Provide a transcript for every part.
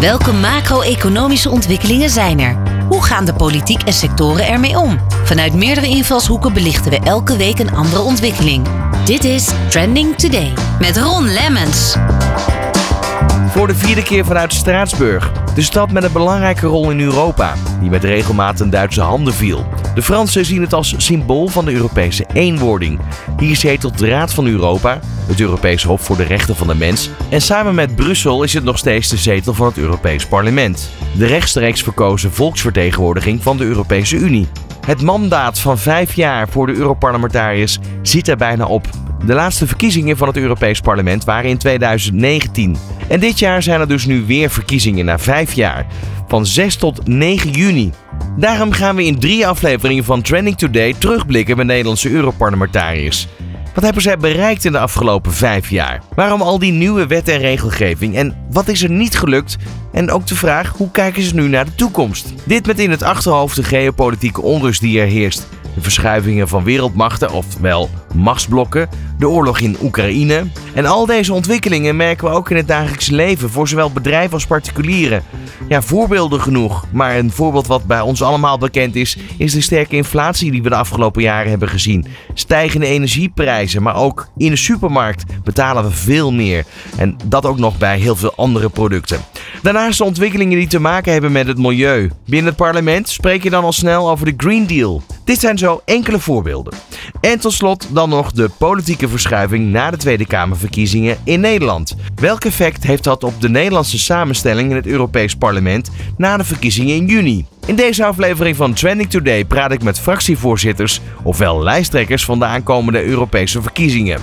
Welke macro-economische ontwikkelingen zijn er? Hoe gaan de politiek en sectoren ermee om? Vanuit meerdere invalshoeken belichten we elke week een andere ontwikkeling. Dit is Trending Today met Ron Lemmens. Voor de vierde keer vanuit Straatsburg. De stad met een belangrijke rol in Europa, die met regelmaat in Duitse handen viel. De Fransen zien het als symbool van de Europese eenwording. Hier zetelt de Raad van Europa, het Europees Hof voor de Rechten van de Mens. En samen met Brussel is het nog steeds de zetel van het Europees Parlement. De rechtstreeks verkozen volksvertegenwoordiging van de Europese Unie. Het mandaat van vijf jaar voor de Europarlementariërs zit er bijna op. De laatste verkiezingen van het Europees Parlement waren in 2019. En dit jaar zijn er dus nu weer verkiezingen na vijf jaar. Van 6 tot 9 juni. Daarom gaan we in drie afleveringen van Trending Today terugblikken met Nederlandse Europarlementariërs. Wat hebben zij bereikt in de afgelopen vijf jaar? Waarom al die nieuwe wet en regelgeving? En wat is er niet gelukt? En ook de vraag, hoe kijken ze nu naar de toekomst? Dit met in het achterhoofd de geopolitieke onrust die er heerst. De verschuivingen van wereldmachten, oftewel machtsblokken, de oorlog in Oekraïne. En al deze ontwikkelingen merken we ook in het dagelijks leven voor zowel bedrijven als particulieren. Ja, voorbeelden genoeg. Maar een voorbeeld wat bij ons allemaal bekend is, is de sterke inflatie die we de afgelopen jaren hebben gezien. Stijgende energieprijzen, maar ook in de supermarkt betalen we veel meer. En dat ook nog bij heel veel andere producten. Daarnaast de ontwikkelingen die te maken hebben met het milieu. Binnen het parlement spreek je dan al snel over de Green Deal. Dit zijn zo enkele voorbeelden. En tot slot dan nog de politieke verschuiving na de Tweede Kamerverkiezingen in Nederland. Welk effect heeft dat op de Nederlandse samenstelling in het Europees Parlement na de verkiezingen in juni? In deze aflevering van Trending Today praat ik met fractievoorzitters, ofwel lijsttrekkers van de aankomende Europese verkiezingen.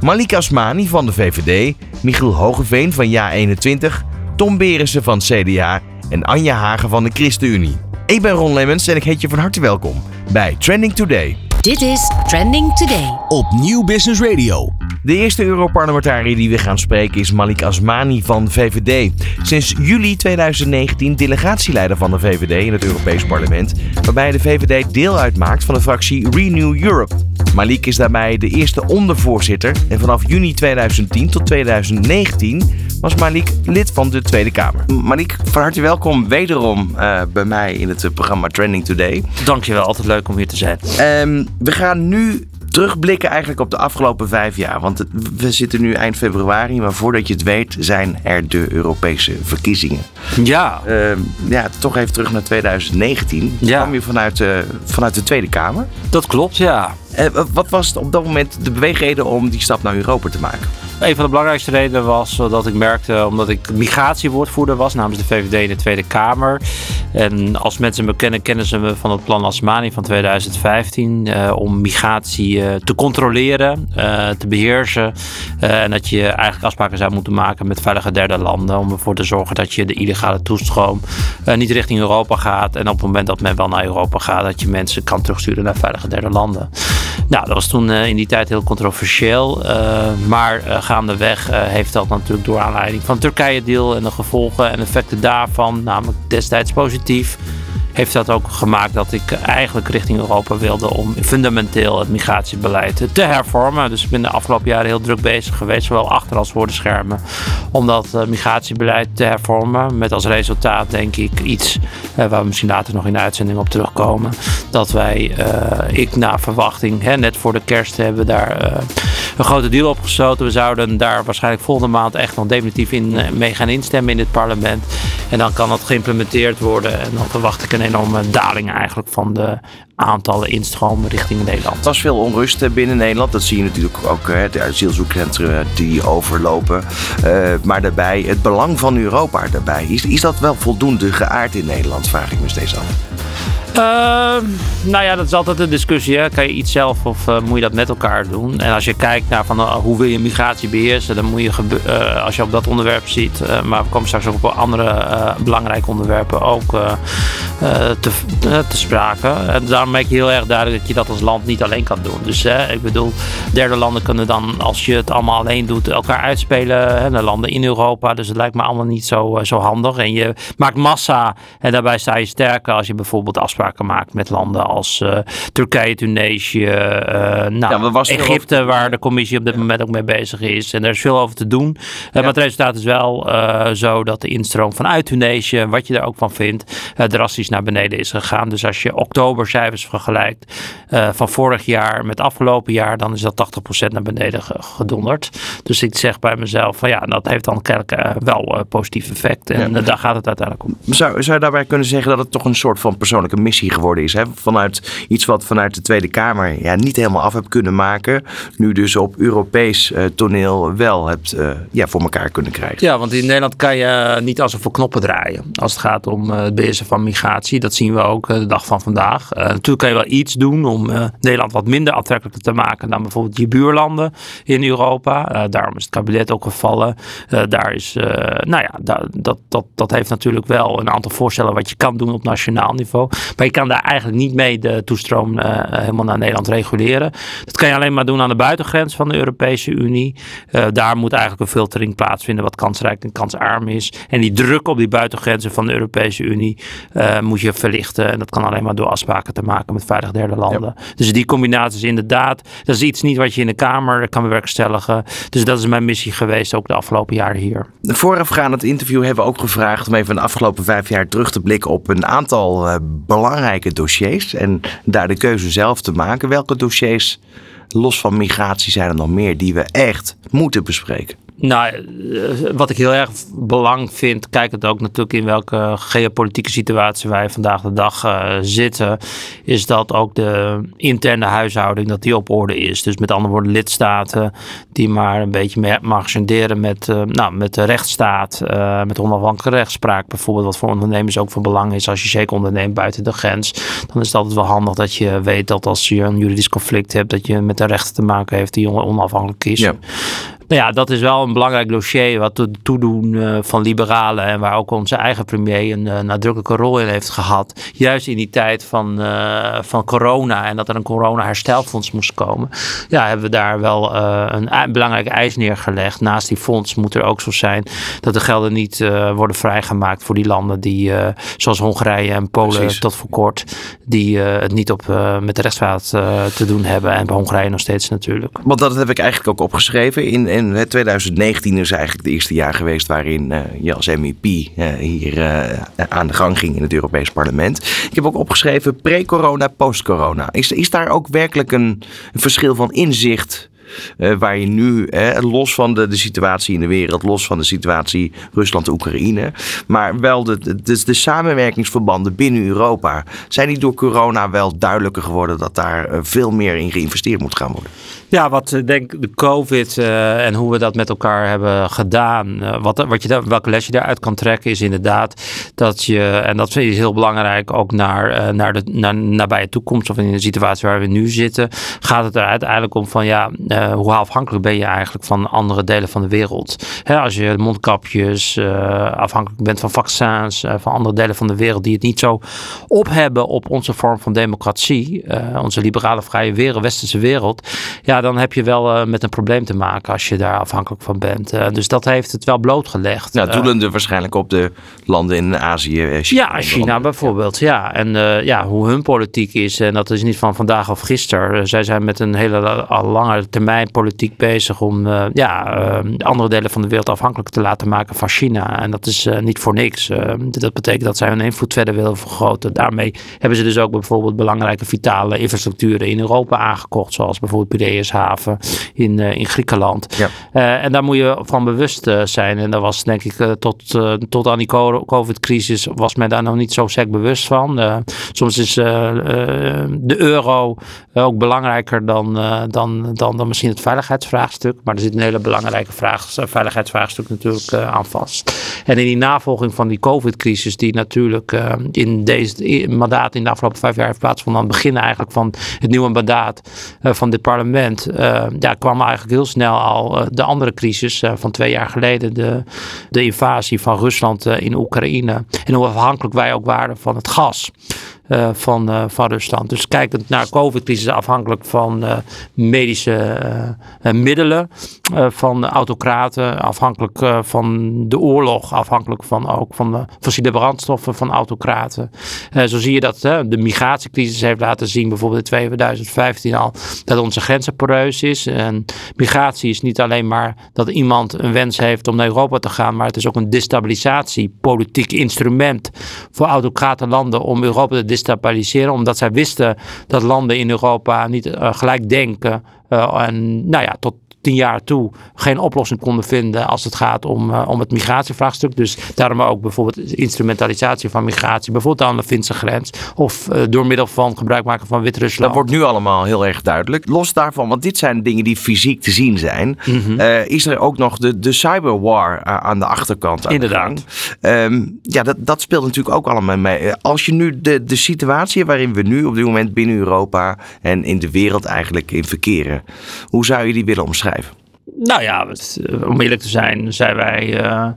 Malik Asmani van de VVD, Michiel Hogeveen van JA21, Tom Berensen van CDA en Anja Hagen van de ChristenUnie. Ik ben Ron Lemmens en ik heet je van harte welkom bij Trending Today. Dit is Trending Today. op Nieuw Business Radio. De eerste Europarlementariër die we gaan spreken is Malik Asmani van VVD. Sinds juli 2019 delegatieleider van de VVD in het Europees Parlement, waarbij de VVD deel uitmaakt van de fractie Renew Europe. Malik is daarbij de eerste ondervoorzitter en vanaf juni 2010 tot 2019 was Malik lid van de Tweede Kamer. Malik, van harte welkom wederom eh, bij mij in het eh, programma Trending Today. Dankjewel, altijd leuk om hier te zijn. Ehm, we gaan nu terugblikken eigenlijk op de afgelopen vijf jaar. Want we zitten nu eind februari, maar voordat je het weet zijn er de Europese verkiezingen. Ja, Ehm, ja, toch even terug naar 2019. Ja. kwam je vanuit, eh, vanuit de Tweede Kamer. dat klopt, ja. Wat was op dat moment de beweegreden om die stap naar Europa te maken? Een van de belangrijkste redenen was dat ik merkte, omdat ik migratiewoordvoerder was namens de VVD in de Tweede Kamer. En als mensen me kennen, kennen ze me van het plan Asmani van 2015 eh, om migratie eh, te controleren, eh, te beheersen. Eh, en dat je eigenlijk afspraken zou moeten maken met veilige derde landen om ervoor te zorgen dat je de illegale toestroom niet richting Europa gaat. En op het moment dat men wel naar Europa gaat, dat je mensen kan terugsturen naar veilige derde landen. Nou, dat was toen in die tijd heel controversieel. maar gaandeweg eh, heeft dat natuurlijk door aanleiding van het Turkije-deal en de gevolgen en effecten daarvan, namelijk destijds positief, heeft dat ook gemaakt dat ik eigenlijk richting Europa wilde om fundamenteel het migratiebeleid te hervormen. Dus ik ben de afgelopen jaren heel druk bezig geweest, zowel achter als voor de schermen, om dat eh, migratiebeleid te hervormen. Met als resultaat denk ik iets eh, waar we misschien later nog in de uitzending op terugkomen. Dat wij, eh, ik naar verwachting, hè, net voor de kerst hebben daar een grote deal opgesloten. We zouden daar waarschijnlijk volgende maand echt nog definitief in mee gaan instemmen in dit parlement. En dan kan dat geïmplementeerd worden. En dan verwacht ik een enorme daling eigenlijk van de aantallen instromen richting Nederland. Er was veel onrust eh, binnen Nederland. Dat zie je natuurlijk ook. eh, De asielzoekcentra die overlopen. Eh, maar daarbij het belang van Europa daarbij. Is, is dat wel voldoende geaard in Nederland? Vraag ik me steeds af. Ehm, nou ja, dat is altijd een discussie. Hè. Kan je iets zelf of eh, moet je dat met elkaar doen? En als je kijkt naar van, hoe wil je migratie beheersen, dan moet je, als je op dat onderwerp ziet, maar we komen straks ook op andere belangrijke onderwerpen ook te, te sprake. En daarom maak je heel erg duidelijk dat je dat als land niet alleen kan doen. Dus eh, ik bedoel, derde landen kunnen dan, als je het allemaal alleen doet, elkaar uitspelen. Hè, de landen in Europa. Dus het lijkt me allemaal niet zo, eh, zo handig. En je maakt massa en daarbij sta je sterker als je bijvoorbeeld afspraken maakt met landen als Turkije, Tunesië, nou, was Egypte, waar de commissie op dit moment ook mee bezig is. En er is veel over te doen. Maar het resultaat is wel zo dat de instroom vanuit Tunesië, wat je daar ook van vindt, drastisch naar beneden is gegaan. Dus als je oktobercijfers vergelijkt van vorig jaar met afgelopen jaar, dan is dat 80% naar beneden gedonderd. Dus ik zeg bij mezelf van ja, dat heeft dan kennelijk wel uh, positief effect. En daar gaat het uiteindelijk om. Zou, zou je daarbij kunnen zeggen dat het toch een soort van persoonlijke missie geworden is? Hè? Vanuit iets wat vanuit de Tweede Kamer ja, niet helemaal af hebt kunnen maken. Nu dus op Europees uh, toneel wel hebt uh, ja, voor elkaar kunnen krijgen. Ja, want in Nederland kan je niet als een voor knoppen draaien. Als het gaat om het beheersen van migratie. Dat zien we ook de dag van vandaag. Natuurlijk kan je wel iets doen om Nederland wat minder aantrekkelijk te maken dan bijvoorbeeld je buurlanden in Europa. daarom is het kabinet ook gevallen. daar is nou ja, dat, dat, dat, heeft natuurlijk wel een aantal voorstellen wat je kan doen op nationaal niveau. Maar je kan daar eigenlijk niet mee de toestroom helemaal naar Nederland reguleren. Dat kan je alleen maar doen aan de buitengrens van de Europese Unie. Daar moet eigenlijk een filtering plaatsvinden wat kansrijk en kansarm is. En die druk op die buitengrenzen van de Europese Unie moet je verlichten. En dat kan alleen maar door afspraken te maken met veilig derde landen. Dus die combinatie is inderdaad, dat is iets niet wat je in de Kamer kan bewerkstelligen. Dus dat is mijn missie geweest ook de afgelopen jaren hier. Voorafgaand het interview hebben we ook gevraagd om even de afgelopen vijf jaar terug te blikken op een aantal uh, belangrijke dossiers. En daar de keuze zelf te maken. Welke dossiers, los van migratie, zijn er nog meer die we echt moeten bespreken? Nou, eh, wat ik heel erg belang vind, kijk het ook natuurlijk in welke geopolitieke situatie wij vandaag de dag uh, zitten, is dat ook de interne huishouding dat die op orde is. Dus met andere woorden, lidstaten die maar een beetje agenderen met, uh, nou, met de rechtsstaat, met onafhankelijke rechtspraak bijvoorbeeld, wat voor ondernemers ook van belang is. Als je zeker onderneemt buiten de grens, dan is het altijd wel handig dat je weet dat als je een juridisch conflict hebt, dat je met de rechter te maken heeft die onafhankelijk is. Ja. Nou ja, dat is wel een belangrijk dossier wat de toedoen uh, van liberalen en waar ook onze eigen premier een uh, nadrukkelijke rol in heeft gehad. Juist in die tijd van, uh, van corona en dat er een corona-herstelfonds moest komen. Ja, hebben we daar wel een belangrijke eis neergelegd. Naast die fonds moet er ook zo zijn dat de gelden niet worden vrijgemaakt voor die landen die, zoals Hongarije en Polen Precies. tot voor kort, die het niet op, met de rechtsstaat te doen hebben. En bij Hongarije nog steeds natuurlijk. Want dat heb ik eigenlijk ook opgeschreven in en 2019 is eigenlijk het eerste jaar geweest waarin uh, je als MEP uh, hier uh, aan de gang ging in het Europees Parlement. Ik heb ook opgeschreven pre-corona, post-corona. Is, is daar ook werkelijk een verschil van inzicht uh, waar je nu, los van de, de situatie in de wereld, los van de situatie Rusland-Oekraïne, maar wel de, de, de, samenwerkingsverbanden binnen Europa, zijn die door corona wel duidelijker geworden dat daar veel meer in geïnvesteerd moet gaan worden? Ja, wat ik denk de COVID en hoe we dat met elkaar hebben gedaan. Wat, wat je welke les je daaruit kan trekken is inderdaad dat je, en dat is heel belangrijk ook naar, naar de naar, nabije toekomst of in de situatie waar we nu zitten, gaat het er uiteindelijk om van ja, hoe afhankelijk ben je eigenlijk van andere delen van de wereld. Hè, als je mondkapjes, afhankelijk bent van vaccins, van andere delen van de wereld die het niet zo op hebben op onze vorm van democratie, onze liberale vrije wereld, westerse wereld. Ja, dan heb je wel met een probleem te maken als je daar afhankelijk van bent. Dus dat heeft het wel blootgelegd. Ja, doelende waarschijnlijk op de landen in Azië. China, ja, China bijvoorbeeld. Ja. En ja, hoe hun politiek is, en dat is niet van vandaag of gisteren. zij zijn met een hele lange termijn politiek bezig om ja, andere delen van de wereld afhankelijk te laten maken van China. En dat is niet voor niks. dat betekent dat zij hun invloed verder willen vergroten. Daarmee hebben ze dus ook bijvoorbeeld belangrijke vitale infrastructuren in Europa aangekocht, zoals bijvoorbeeld Piraeus haven in, uh, in Griekenland. Ja. En daar moet je van bewust zijn. En dat was denk ik tot, tot aan die COVID-crisis was men daar nog niet zo sterk bewust van. soms is de euro ook belangrijker dan, dan, dan, dan misschien het veiligheidsvraagstuk. Maar er zit een hele belangrijke vraag, veiligheidsvraagstuk natuurlijk aan vast. En in die navolging van die COVID-crisis, die natuurlijk in deze mandaat in de afgelopen vijf jaar heeft plaatsgevonden, aan het begin eigenlijk van het nieuwe mandaat van dit parlement ja, kwam eigenlijk heel snel al de andere crisis van twee jaar geleden. De, de invasie van Rusland in Oekraïne. En hoe afhankelijk wij ook waren van het gas. Van, van Rusland. Dus kijkend naar COVID-crisis afhankelijk van medische middelen van autocraten, afhankelijk van de oorlog, afhankelijk van ook van de fossiele brandstoffen van autocraten. zo zie je dat de migratiecrisis heeft laten zien, bijvoorbeeld in 2015 al, dat onze grenzen poreus is. En migratie is niet alleen maar dat iemand een wens heeft om naar Europa te gaan, maar het is ook een destabilisatiepolitiek instrument voor autocrate landen om Europa te destabiliseren, omdat zij wisten dat landen in Europa niet uh, gelijk denken uh, en nou ja, tot tien jaar toe geen oplossing konden vinden als het gaat om, uh, om het migratievraagstuk. Dus daarom ook bijvoorbeeld instrumentalisatie van migratie, bijvoorbeeld aan de Finse grens of uh, door middel van gebruik maken van Wit-Rusland. Dat wordt nu allemaal heel erg duidelijk. Los daarvan, want dit zijn dingen die fysiek te zien zijn, mm -hmm. uh, is er ook nog de, de cyberwar aan de achterkant. Aan Inderdaad. Um, ja, dat, dat speelt natuurlijk ook allemaal mee. Als je nu de, de situatie waarin we nu op dit moment binnen Europa en in de wereld eigenlijk in verkeren, hoe zou je die willen omschrijven? Nou ja, om eerlijk te zijn, zijn wij. Uh,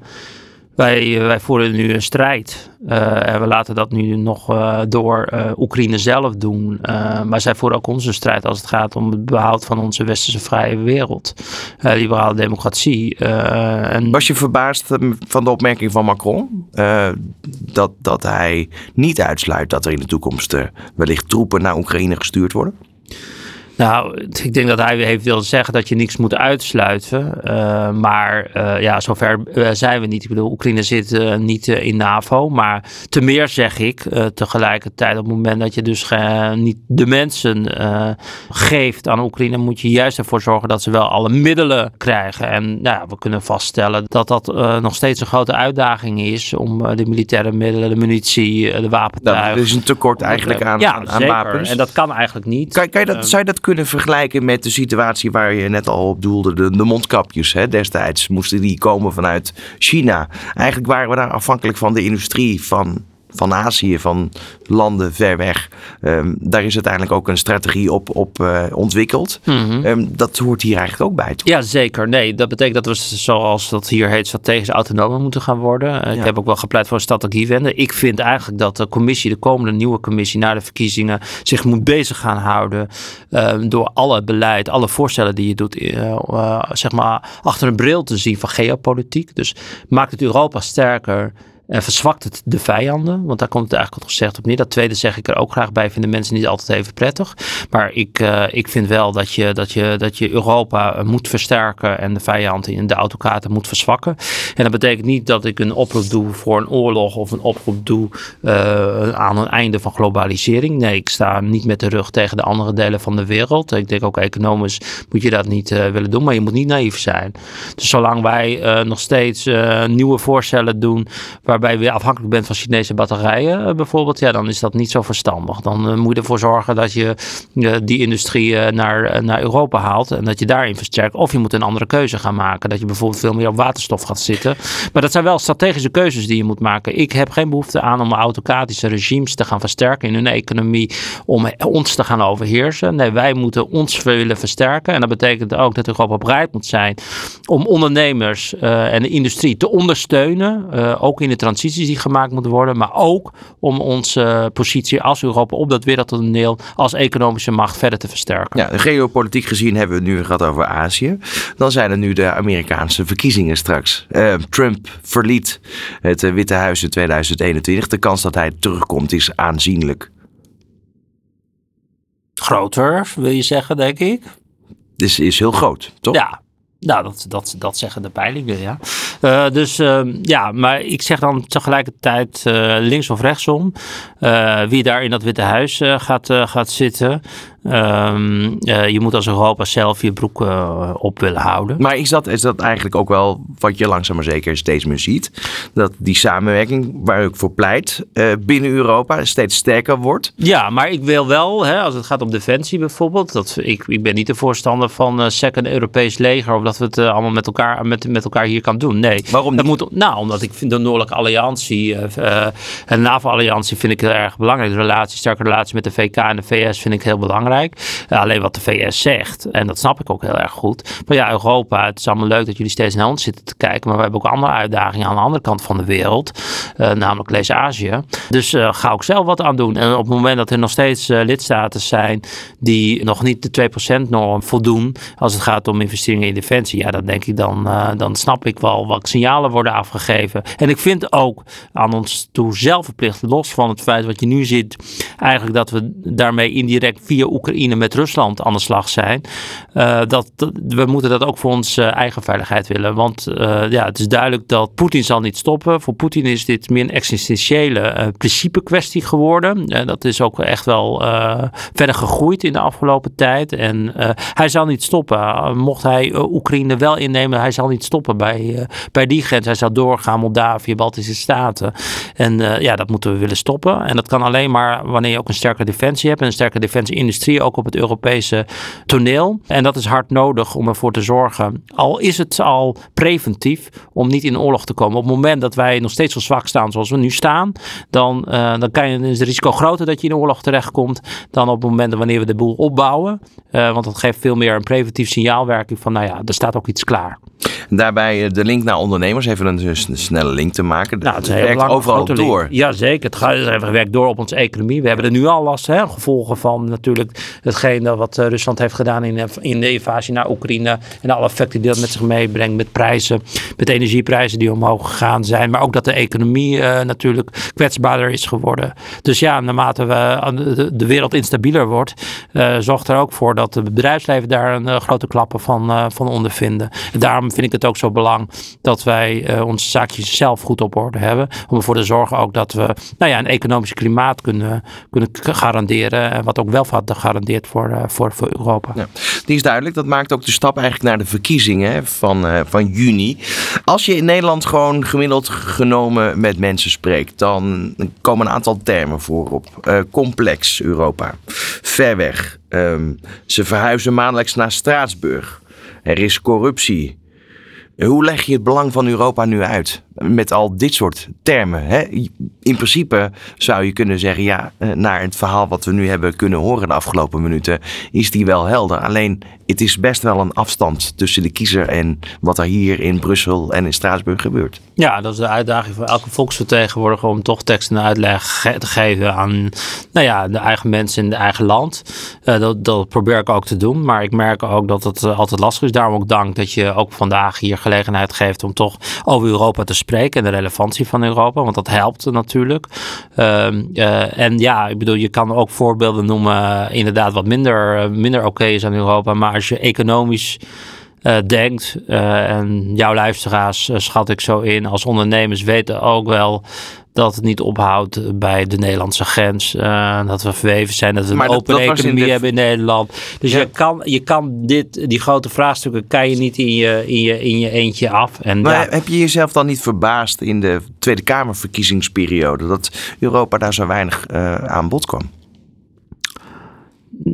wij, wij voeren nu een strijd. Uh, en we laten dat nu nog uh, door Oekraïne zelf doen. maar zij voeren ook onze strijd als het gaat om het behoud van onze westerse vrije wereld. liberale democratie. en... Was je verbaasd van de opmerking van Macron? dat, dat hij niet uitsluit dat er in de toekomst wellicht troepen naar Oekraïne gestuurd worden? Nou, ik denk dat hij heeft willen zeggen dat je niks moet uitsluiten. Uh, maar uh, ja, zover uh, zijn we niet. Ik bedoel, Oekraïne zit niet in NAVO. Maar te meer zeg ik tegelijkertijd op het moment dat je dus niet de mensen geeft aan Oekraïne, moet je juist ervoor zorgen dat ze wel alle middelen krijgen. En nou ja, we kunnen vaststellen dat dat nog steeds een grote uitdaging is om de militaire middelen, de munitie, de wapentuigen. Nou, er is een tekort eigenlijk aan, ja, aan, wapens. En dat kan eigenlijk niet. Kan, kan je dat, zou je dat kunnen vergelijken met de situatie waar je net al op doelde, de, mondkapjes. Hè? Destijds moesten die komen vanuit China. Eigenlijk waren we daar afhankelijk van de industrie van van Azië, van landen ver weg. Um, daar is uiteindelijk ook een strategie op, op uh, ontwikkeld. Mm -hmm. um, dat hoort hier eigenlijk ook bij. Toch? Ja, zeker. Nee, dat betekent dat we, zoals dat hier heet, strategisch autonoom moeten gaan worden. Uh, ja. Ik heb ook wel gepleit voor een strategiewende. Ik vind eigenlijk dat de commissie, de komende nieuwe commissie na de verkiezingen, zich moet bezig gaan houden uh, door alle beleid, alle voorstellen die je doet, zeg maar achter een bril te zien van geopolitiek. Dus maakt het Europa sterker en verzwakt het de vijanden? Want daar komt het eigenlijk al gezegd op neer. Dat tweede zeg ik er ook graag bij. Vinden mensen niet altijd even prettig. Maar ik, uh, ik vind wel dat je, dat, je, dat je Europa moet versterken. En de vijanden in de autocraten moet verzwakken. En dat betekent niet dat ik een oproep doe voor een oorlog. Of een oproep doe uh, aan een einde van globalisering. Nee, ik sta niet met de rug tegen de andere delen van de wereld. Ik denk ook economisch moet je dat niet uh, willen doen. Maar je moet niet naïef zijn. Dus zolang wij nog steeds nieuwe voorstellen doen. Waarbij waarbij je afhankelijk bent van Chinese batterijen uh, bijvoorbeeld, ja, dan is dat niet zo verstandig. Dan uh, moet je ervoor zorgen dat je uh, die industrie naar, naar Europa haalt en dat je daarin versterkt. Of je moet een andere keuze gaan maken. Dat je bijvoorbeeld veel meer op waterstof gaat zitten. Maar dat zijn wel strategische keuzes die je moet maken. Ik heb geen behoefte aan om autocratische regimes te gaan versterken in hun economie om ons te gaan overheersen. Nee, wij moeten ons willen versterken. En dat betekent ook dat Europa bereid moet zijn om ondernemers en de industrie te ondersteunen. ook in de transities die gemaakt moeten worden, maar ook om onze positie als Europa op dat wereldtoneel als economische macht verder te versterken. Ja, geopolitiek gezien hebben we het nu gehad over Azië. Dan zijn er nu de Amerikaanse verkiezingen straks. Uh, Trump verliet het Witte Huis in 2021. De kans dat hij terugkomt is aanzienlijk. Groter, wil je zeggen, denk ik. Dus is heel groot, toch? Ja, nou, dat, dat, dat zeggen de peilingen, ja. Uh, dus uh, ja, maar ik zeg dan tegelijkertijd uh, links of rechtsom. wie daar in dat Witte Huis gaat, gaat zitten. Um, uh, je moet als Europa zelf je broek uh, op willen houden. Maar is dat, is dat eigenlijk ook wel wat je langzaam maar zeker steeds meer ziet? Dat die samenwerking waar ik voor pleit uh, binnen Europa steeds sterker wordt? Ja, maar ik wil wel, hè, als het gaat om defensie bijvoorbeeld, dat, ik, ik ben niet de voorstander van uh, second Europees leger of dat we het allemaal met elkaar, met, met elkaar hier kan doen. Nee. Waarom dat moet, Nou, omdat ik vind de Noordelijke Alliantie en de NAVO-alliantie vind ik heel erg belangrijk. De relatie, sterke relatie met de VK en de VS vind ik heel belangrijk. Belangrijk. alleen wat de VS zegt, en dat snap ik ook heel erg goed. Maar ja, Europa, het is allemaal leuk dat jullie steeds naar ons zitten te kijken. Maar we hebben ook andere uitdagingen aan de andere kant van de wereld. namelijk lees Azië. Dus ga ook zelf wat aan doen. En op het moment dat er nog steeds lidstaten zijn die nog niet de 2% norm voldoen. als het gaat om investeringen in defensie. Ja, dan denk ik dan, dan snap ik wel wat signalen worden afgegeven. En ik vind ook aan ons toe zelf verplicht, los van het feit wat je nu ziet, eigenlijk dat we daarmee indirect via Oekraïne met Rusland aan de slag zijn. Uh, dat, we moeten dat ook voor onze eigen veiligheid willen. Want uh, ja, het is duidelijk dat Poetin zal niet stoppen. Voor Poetin is dit meer een existentiële uh, principe kwestie geworden. dat is ook echt wel verder gegroeid in de afgelopen tijd. En hij zal niet stoppen. mocht hij Oekraïne wel innemen, hij zal niet stoppen bij, bij die grens. Hij zal doorgaan, Moldavië, Baltische Staten. En ja, dat moeten we willen stoppen. En dat kan alleen maar wanneer je ook een sterke defensie hebt. En een sterke defensieindustrie ook op het Europese toneel. En dat is hard nodig om ervoor te zorgen. Al is het al preventief om niet in oorlog te komen. Op het moment dat wij nog steeds zo zwak staan zoals we nu staan. Dan, uh, dan kan je, is het risico groter dat je in oorlog terechtkomt. Dan op het moment wanneer we de boel opbouwen. Uh, want dat geeft veel meer een preventief signaalwerking van nou ja, er staat ook iets klaar. Daarbij eh, de link naar ondernemers, even een, een snelle link te maken. Nou, het, werkt overal door. Ja, zeker. Het, gaat, het werkt door op onze economie. We hebben er nu al last, hè, gevolgen van natuurlijk hetgeen wat eh, Rusland heeft gedaan in, in de invasie naar Oekraïne. En alle effecten die dat met zich meebrengt met prijzen, met energieprijzen die omhoog gegaan zijn. Maar ook dat de economie uh, natuurlijk kwetsbaarder is geworden. Dus ja, naarmate we, de, wereld instabieler wordt, uh, zorgt er ook voor dat het bedrijfsleven daar een grote klappen van, van ondervinden. En daarom vind ik het ook zo belang dat wij uh, onze zaakjes zelf goed op orde hebben. Om ervoor te zorgen ook dat we nou ja, een economisch klimaat kunnen, kunnen garanderen. Wat ook welvaart garandeert voor, uh, voor, voor Europa. Ja, die is duidelijk. Dat maakt ook de stap eigenlijk naar de verkiezingen van, uh, van juni. Als je in Nederland gewoon gemiddeld genomen met mensen spreekt, dan komen een aantal termen voor op. complex Europa, ver weg. Um, ze verhuizen maandelijks naar Straatsburg. Er is corruptie. Hoe leg je het belang van Europa nu uit? Met al dit soort termen. Hè? In principe zou je kunnen zeggen, ja, eh, naar het verhaal wat we nu hebben kunnen horen de afgelopen minuten, is die wel helder. Alleen het is best wel een afstand tussen de kiezer en wat er hier in Brussel en in Straatsburg gebeurt. Ja, dat is de uitdaging voor elke volksvertegenwoordiger om toch tekst en uitleg te geven aan nou ja, de eigen mensen in de eigen land. Uh, dat, dat, probeer ik ook te doen, maar ik merk ook dat het uh, altijd lastig is. Daarom ook dank dat je ook vandaag hier gelegenheid geeft om toch over Europa te spreken en de relevantie van Europa, want dat helpt natuurlijk. Uh, en ja, ik bedoel, je kan ook voorbeelden noemen, inderdaad, wat minder, minder oké is aan Europa, maar als je economisch uh, denkt. Uh, en jouw luisteraars uh, schat ik zo in. Als ondernemers weten ook wel dat het niet ophoudt bij de Nederlandse grens. dat we verweven zijn, dat we een open economie hebben in Nederland. Dus je, kan, je kan dit, die grote vraagstukken kan je niet in je, in je, in je eentje af. En maar heb je jezelf dan niet verbaasd in de Tweede Kamerverkiezingsperiode dat Europa daar zo weinig aan bod kwam?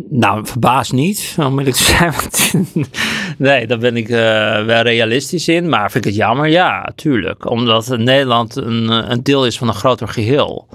Nou, verbaas niet, om eerlijk te zijn. nee, daar ben ik uh, wel realistisch in. Maar vind ik het jammer? Ja, tuurlijk. Omdat Nederland een, een deel is van een groter geheel.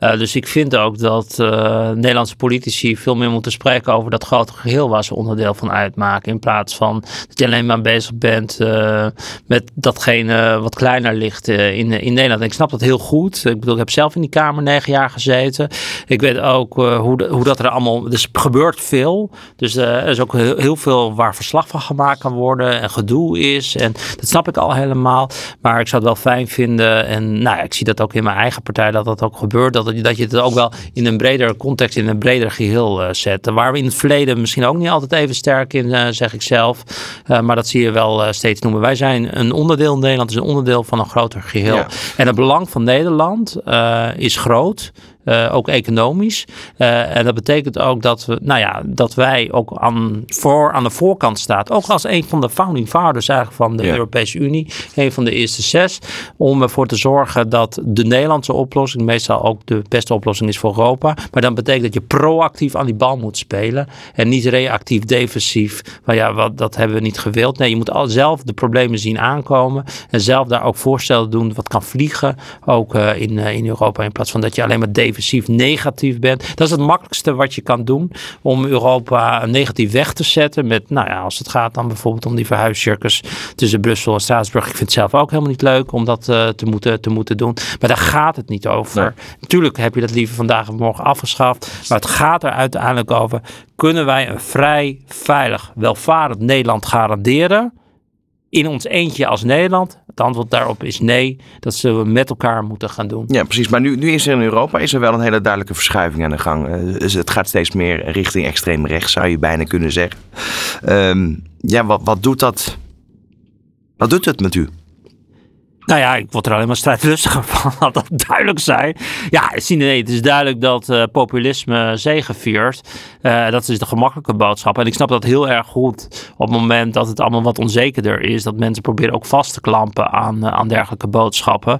Uh, dus ik vind ook dat uh, Nederlandse politici veel meer moeten spreken over dat grote geheel waar ze onderdeel van uitmaken. In plaats van dat je alleen maar bezig bent uh, met datgene wat kleiner ligt in, in Nederland. Ik snap dat heel goed. Ik bedoel, ik heb zelf in die Kamer negen jaar gezeten. Ik weet ook hoe, hoe dat er allemaal. Dus gebeurt veel. Dus er is ook heel, heel, veel waar verslag van gemaakt kan worden en gedoe is. En dat snap ik al helemaal. Maar ik zou het wel fijn vinden. En nou, ik zie dat ook in mijn eigen partij dat dat ook gebeurt. Dat dat je het ook wel in een bredere context, in een breder geheel uh, zet. Waar we in het verleden misschien ook niet altijd even sterk in, uh, zeg ik zelf. Uh, maar dat zie je wel steeds noemen. Wij zijn een onderdeel in Nederland, is een onderdeel van een groter geheel. En het belang van Nederland is groot. Uh, ook economisch. Uh, en dat betekent ook dat, we, nou ja, dat wij ook aan, voor, aan de voorkant staan. Ook als een van de founding fathers eigenlijk van de ja. Europese Unie. Een van de eerste zes. Om ervoor te zorgen dat de Nederlandse oplossing meestal ook de beste oplossing is voor Europa. Maar dan betekent dat je proactief aan die bal moet spelen. En niet reactief, defensief. Maar ja, wat, dat hebben we niet gewild. Nee, je moet al zelf de problemen zien aankomen. En zelf daar ook voorstellen doen wat kan vliegen. Ook uh, in, in Europa. In plaats van dat je alleen maar defensief defensief negatief bent. Dat is het makkelijkste wat je kan doen om Europa negatief weg te zetten. Met, nou ja, als het gaat dan bijvoorbeeld om die verhuiscircus tussen Brussel en Straatsburg. Ik vind het zelf ook helemaal niet leuk om dat uh, te, moeten, te moeten doen. Maar daar gaat het niet over. Natuurlijk heb je dat liever vandaag of morgen afgeschaft. Maar het gaat er uiteindelijk over. Kunnen wij een vrij, veilig, welvarend Nederland garanderen? in ons eentje als Nederland? Het antwoord daarop is nee. Dat zullen we met elkaar moeten gaan doen. Ja, precies. Maar nu, nu is er in Europa is er wel een hele duidelijke verschuiving aan de gang. Uh, dus het gaat steeds meer richting extreem rechts, zou je bijna kunnen zeggen. Um, ja, wat, wat doet dat? Wat doet het met u? Nou ja, ik word er alleen maar strijdlustiger van, laat dat duidelijk zijn. Ja, nee, het is duidelijk dat uh, populisme zegeviert. Uh, dat is de gemakkelijke boodschap. En ik snap dat heel erg goed op het moment dat het allemaal wat onzekerder is. Dat mensen proberen ook vast te klampen aan, uh, aan dergelijke boodschappen.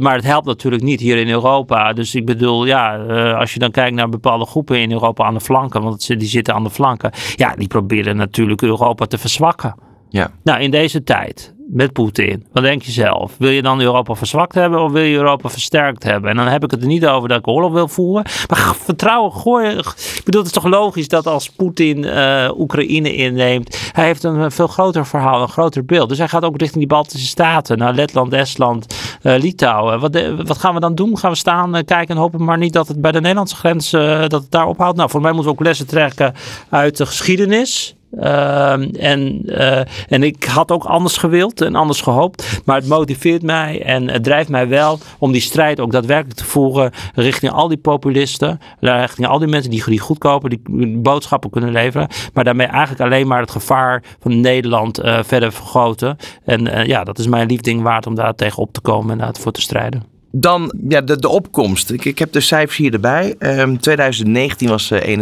maar het helpt natuurlijk niet hier in Europa. Dus ik bedoel, ja, als je dan kijkt naar bepaalde groepen in Europa aan de flanken. Want die zitten aan de flanken. Ja, die proberen natuurlijk Europa te verzwakken. Ja. Nou, in deze tijd met Poetin. Wat denk je zelf? Wil je dan Europa verzwakt hebben of wil je Europa versterkt hebben? En dan heb ik het er niet over dat ik oorlog wil voeren. Maar vertrouwen gooien. Ik bedoel, het is toch logisch dat als Poetin uh, Oekraïne inneemt. Hij heeft een veel groter verhaal, een groter beeld. Dus hij gaat ook richting die Baltische Staten. Naar Letland, Estland, uh, Litouwen. Wat, wat, gaan we dan doen? Gaan we staan, kijken en hopen maar niet dat het bij de Nederlandse grens dat het daar ophoudt? Nou, voor mij moeten we ook lessen trekken uit de geschiedenis. Uh, en, uh, en ik had ook anders gewild en anders gehoopt. Maar het motiveert mij en het drijft mij wel om die strijd ook daadwerkelijk te voeren richting al die populisten. Richting al die mensen die, die goedkoper die boodschappen kunnen leveren. Maar daarmee eigenlijk alleen maar het gevaar van Nederland uh, verder vergroten. En ja, dat is mijn liefding waard om daar tegen op te komen en daarvoor te strijden. Dan ja, de, de opkomst. Ik, ik heb de cijfers hier erbij. Um, 2019 was uh,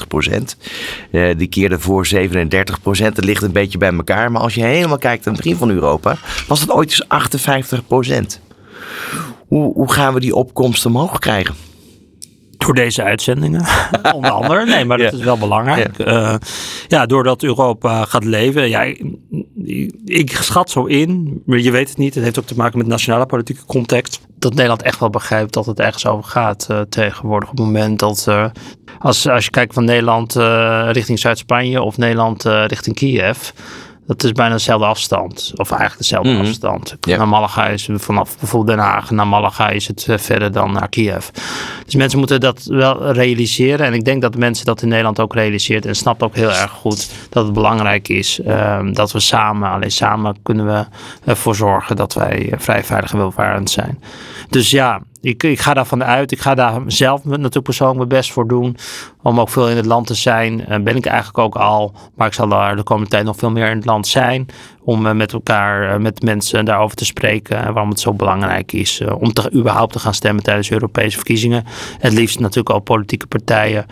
41,93 procent. Uh, die keerde voor 37 procent. Het ligt een beetje bij elkaar. Maar als je helemaal kijkt aan het begin van Europa, was het ooit eens 58 procent. Hoe, hoe gaan we die opkomst omhoog krijgen? Door deze uitzendingen, onder andere. Nee, maar dat is wel belangrijk. Ja. Uh, ja, doordat Europa gaat leven. Ja, ik schat zo in, maar je weet het niet. Het heeft ook te maken met nationale politieke context. Dat Nederland echt wel begrijpt dat het ergens over gaat uh, tegenwoordig. Op het moment dat, uh, als, als je kijkt van Nederland uh, richting Zuid-Spanje of Nederland richting Kiev dat is bijna dezelfde afstand. Of eigenlijk dezelfde mm -hmm. afstand. Ja. Naar Malaga is vanaf bijvoorbeeld Den Haag naar Malaga is het eh, verder dan naar Kiev. Dus mensen moeten dat wel realiseren. En ik denk dat mensen dat in Nederland ook realiseert. En snapt ook heel erg goed dat het belangrijk is um, dat we samen, alleen samen kunnen we ervoor zorgen dat wij eh, vrij veilig en welvarend zijn. Dus ja, ik, ik ga daarvan uit. Ik ga daar zelf natuurlijk persoonlijk mijn best voor doen. Om ook veel in het land te zijn. Uh, ben ik eigenlijk ook al. Maar ik zal daar de komende tijd nog veel meer in het land zijn. Om uh, met elkaar, uh, met mensen daarover te spreken. En waarom het zo belangrijk is om überhaupt te gaan stemmen tijdens Europese verkiezingen. Het liefst natuurlijk al politieke partijen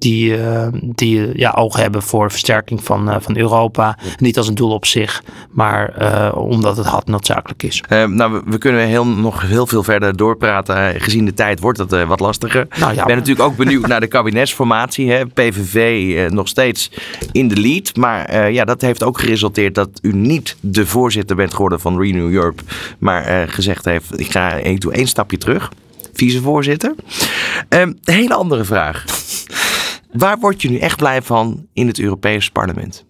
die, uh, die ja, oog hebben voor versterking van, uh, van Europa. Niet als een doel op zich, maar uh, omdat het hard noodzakelijk is. nou, we, we, kunnen heel, nog heel veel verder doorpraten. Gezien de tijd wordt het wat lastiger. Nou, ja, ik ben natuurlijk ook benieuwd naar de kabinetsformatie. Hè. PVV nog steeds in de lead. Maar ja, dat heeft ook geresulteerd dat u niet de voorzitter bent geworden van Renew Europe. Maar gezegd heeft, ik ga ik doe één stapje terug. Vicevoorzitter. Een hele andere vraag. Waar word je nu echt blij van in het Europese parlement?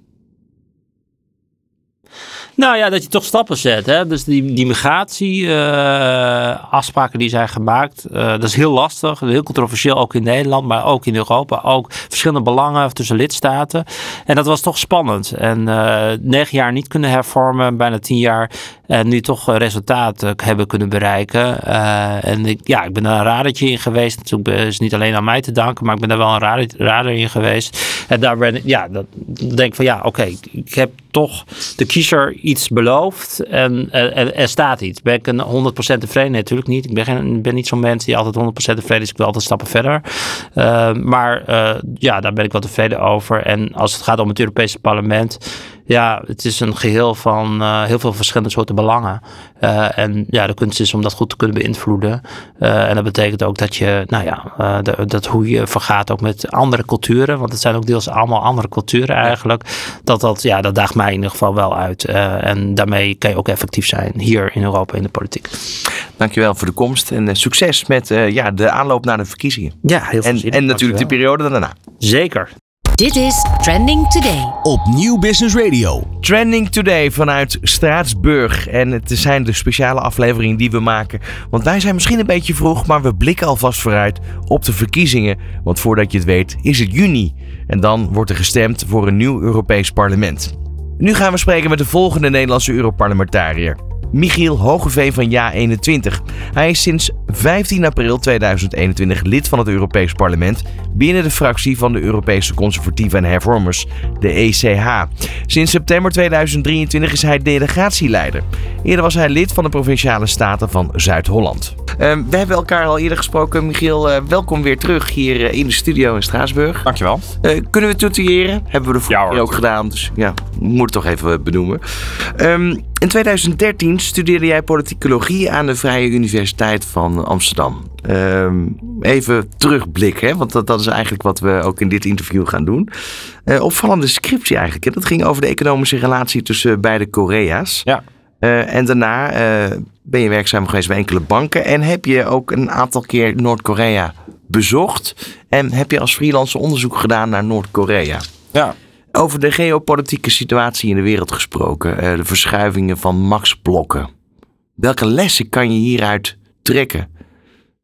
Nou ja, dat je toch stappen zet. Hè? Dus die, die migratie-afspraken uh, die zijn gemaakt, uh, dat is heel lastig. Heel controversieel, ook in Nederland, maar ook in Europa. Ook verschillende belangen tussen lidstaten. En dat was toch spannend. En uh, negen jaar niet kunnen hervormen, bijna tien jaar. En nu toch resultaten hebben kunnen bereiken. en ik, ja, ik ben daar een radertje in geweest. Natuurlijk is niet alleen aan mij te danken, maar ik ben daar wel een rader, in geweest. En daar ben ik, ja, dat, denk ik van ja, oké, ik heb toch de kiezer iets beloofd en er, er staat iets. Ben ik een 100% tevreden? Nee, natuurlijk niet. Ik ben, geen, ben niet zo'n mens die altijd 100% tevreden is. Ik wil altijd stappen verder. Uh, maar uh, ja, daar ben ik wel tevreden over. En als het gaat om het Europese parlement Ja, het is een geheel van uh, heel veel verschillende soorten belangen. Uh, en ja, de kunst is om dat goed te kunnen beïnvloeden. Uh, en dat betekent ook dat je, nou ja, de, dat hoe je vergaat ook met andere culturen. Want het zijn ook deels allemaal andere culturen eigenlijk. Dat, dat, ja, dat daagt mij in ieder geval wel uit. en daarmee kan je ook effectief zijn hier in Europa in de politiek. Dankjewel voor de komst en succes met ja, de aanloop naar de verkiezingen. Ja, heel veel En, en natuurlijk de periode daarna. Zeker. Dit is Trending Today. Op Nieuw Business Radio. Trending Today vanuit Straatsburg. En het zijn de speciale afleveringen die we maken. Want wij zijn misschien een beetje vroeg, maar we blikken alvast vooruit op de verkiezingen. Want voordat je het weet is het juni. En dan wordt er gestemd voor een nieuw Europees parlement. Nu gaan we spreken met de volgende Nederlandse Europarlementariër. Michiel Hogeveen van Ja21. Hij is sinds 15 april 2021 lid van het Europees Parlement binnen de fractie van de Europese Conservatieven en Hervormers, de ECH. Sinds september 2023 is hij delegatieleider. Eerder was hij lid van de Provinciale Staten van Zuid-Holland. Uh, we hebben elkaar al eerder gesproken. Michiel, uh, welkom weer terug hier uh, in de studio in Straatsburg. Dankjewel. kunnen we tutoriëren? Hebben we de vorige ja, ook gedaan, dus ja, moet het toch even benoemen. Um, in 2013 studeerde jij politicologie aan de Vrije Universiteit van Amsterdam. Um, even terugblikken, hè? want dat, dat, is eigenlijk wat we ook in dit interview gaan doen. Uh, opvallende scriptie eigenlijk. Hè? Dat ging over de economische relatie tussen beide Korea's. Ja. Uh, en daarna uh, ben je werkzaam geweest bij enkele banken en heb je ook een aantal keer Noord-Korea bezocht. En heb je als freelancer onderzoek gedaan naar Noord-Korea. Ja. Over de geopolitieke situatie in de wereld gesproken, uh, de verschuivingen van machtsblokken. Welke lessen kan je hieruit trekken?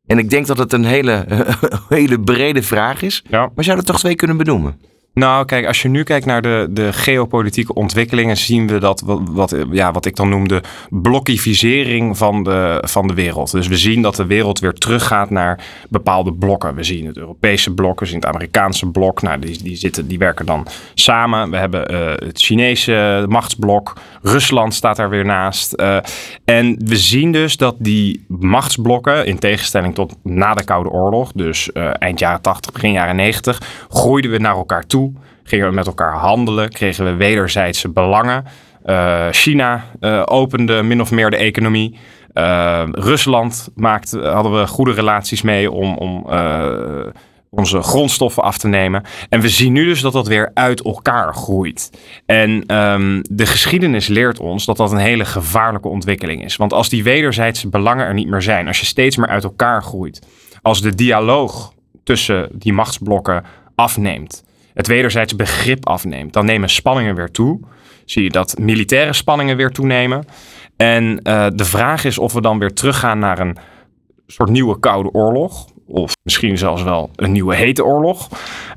En ik denk dat het een hele, hele brede vraag is. Ja. Maar zou er toch twee kunnen benoemen? Nou, kijk, als je nu kijkt naar de, de geopolitieke ontwikkelingen, zien we dat wat, ja, wat ik dan noem de blokkivisering van de, van de wereld. Dus we zien dat de wereld weer teruggaat naar bepaalde blokken. We zien het Europese blok, we zien het Amerikaanse blok. Nou, die, die, zitten, die werken dan samen. We hebben uh, het Chinese machtsblok. Rusland staat daar weer naast. Uh, en we zien dus dat die machtsblokken, in tegenstelling tot na de Koude Oorlog, dus uh, eind jaren 80, begin jaren 90, groeiden we naar elkaar toe gingen we met elkaar handelen, kregen we wederzijdse belangen. Uh, China uh, opende min of meer de economie. Uh, Rusland maakte, hadden we goede relaties mee om, om onze grondstoffen af te nemen. En we zien nu dus dat dat weer uit elkaar groeit. En um, de geschiedenis leert ons dat dat een hele gevaarlijke ontwikkeling is. Want als die wederzijdse belangen er niet meer zijn, als je steeds meer uit elkaar groeit, als de dialoog tussen die machtsblokken afneemt, het wederzijds begrip afneemt, dan nemen spanningen weer toe. Zie je dat militaire spanningen weer toenemen. En uh, de vraag is of we dan weer teruggaan naar een soort nieuwe koude oorlog. Of misschien zelfs wel een nieuwe hete oorlog.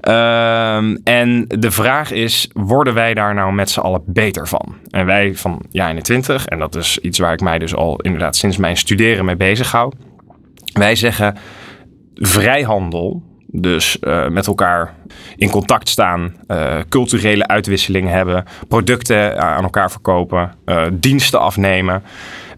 Uh, en de vraag is, worden wij daar nou met z'n allen beter van? En wij van Ja 21, en dat is iets waar ik mij dus al inderdaad sinds mijn studeren mee bezig hou. Wij zeggen vrijhandel dus uh, met elkaar in contact staan, uh, culturele uitwisseling hebben, producten aan elkaar verkopen, diensten afnemen.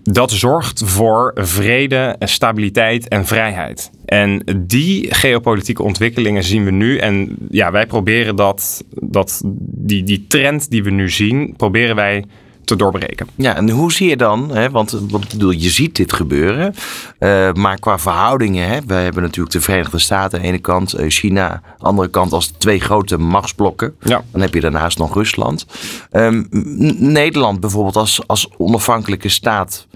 Dat zorgt voor vrede, stabiliteit en vrijheid. En die geopolitieke ontwikkelingen zien we nu. En ja, wij proberen dat, dat die, die trend die we nu zien, proberen wij te doorbreken. Ja, en hoe zie je dan, hè, want, want bedoel, je ziet dit gebeuren, uh, maar qua verhoudingen, hè, we hebben natuurlijk de Verenigde Staten aan de ene kant, uh, China aan de andere kant als twee grote machtsblokken. Ja. Dan heb je daarnaast nog Rusland. Um, Nederland bijvoorbeeld als, als onafhankelijke staat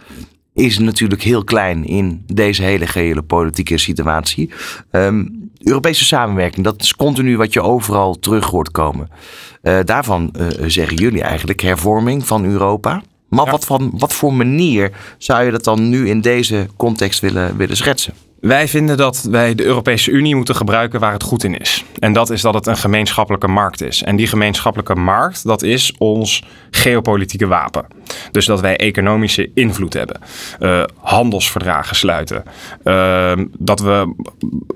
is natuurlijk heel klein in deze hele gehele politieke situatie. Um, Europese samenwerking, dat is continu wat je overal terug hoort komen. Uh, daarvan uh, zeggen jullie eigenlijk hervorming van Europa. Maar ja. wat, van, wat voor manier zou je dat dan nu in deze context willen, willen schetsen? Wij vinden dat wij de Europese Unie moeten gebruiken waar het goed in is. En dat is dat het een gemeenschappelijke markt is. En die gemeenschappelijke markt, dat is ons geopolitieke wapen. Dus dat wij economische invloed hebben. Uh, handelsverdragen sluiten. Uh, dat we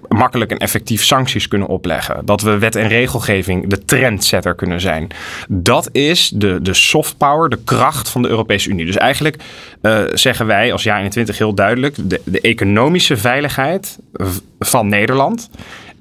makkelijk en effectief sancties kunnen opleggen. Dat we wet en regelgeving de trendsetter kunnen zijn. Dat is de, de soft power, de kracht van de Europese Unie. Dus eigenlijk uh, zeggen wij als jaar 21 heel duidelijk... de, de economische veiligheid van Nederland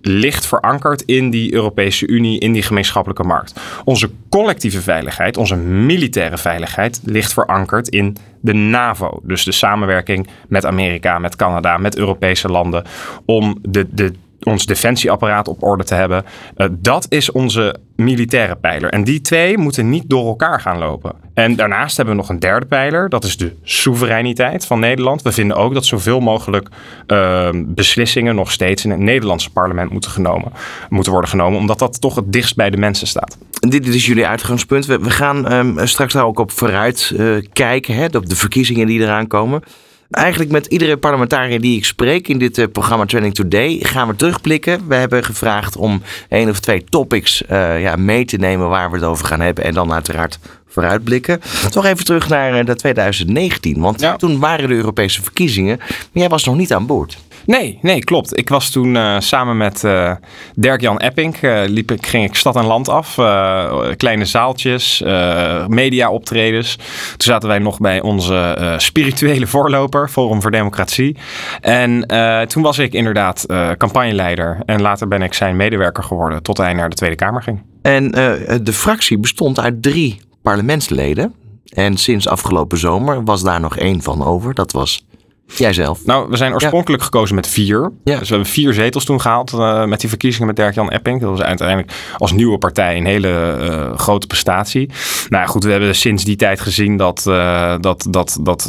ligt verankerd in die Europese Unie, in die gemeenschappelijke markt. Onze collectieve veiligheid, onze militaire veiligheid, ligt verankerd in de NAVO. Dus de samenwerking met Amerika, met Canada, met Europese landen om de, de ons defensieapparaat op orde te hebben. Uh, dat is onze militaire pijler. En die twee moeten niet door elkaar gaan lopen. En daarnaast hebben we nog een derde pijler. Dat is de soevereiniteit van Nederland. We vinden ook dat zoveel mogelijk uh, beslissingen nog steeds in het Nederlandse parlement moeten, genomen, moeten worden genomen. Omdat dat toch het dichtst bij de mensen staat. Dit, is jullie uitgangspunt. We, gaan um, straks daar ook op vooruit uh, kijken. Hè, op de verkiezingen die eraan komen. Eigenlijk met iedere parlementariër die ik spreek in dit uh, programma Training Today gaan we terugblikken. We hebben gevraagd om één of twee topics uh, ja, mee te nemen waar we het over gaan hebben. En dan uiteraard vooruitblikken. Toch even terug naar uh, 2019. Want ja. toen waren de Europese verkiezingen. Maar jij was nog niet aan boord. Nee, nee, klopt. Ik was toen uh, samen met uh, Dirk-Jan Epping, uh, liep ik, ging ik stad en land af. kleine zaaltjes, media-optredens. Toen zaten wij nog bij onze spirituele voorloper, Forum voor Democratie. En toen was ik inderdaad campagneleider. En later ben ik zijn medewerker geworden tot hij naar de Tweede Kamer ging. En de fractie bestond uit drie parlementsleden. En sinds afgelopen zomer was daar nog één van over. Dat was Jijzelf? Nou, we zijn oorspronkelijk gekozen met vier. Ja. Dus we hebben vier zetels toen gehaald uh, met die verkiezingen met Dirk-Jan Epping. Dat was uiteindelijk als nieuwe partij een hele uh, grote prestatie. Nou goed, we hebben sinds die tijd gezien dat, uh, dat, dat, dat,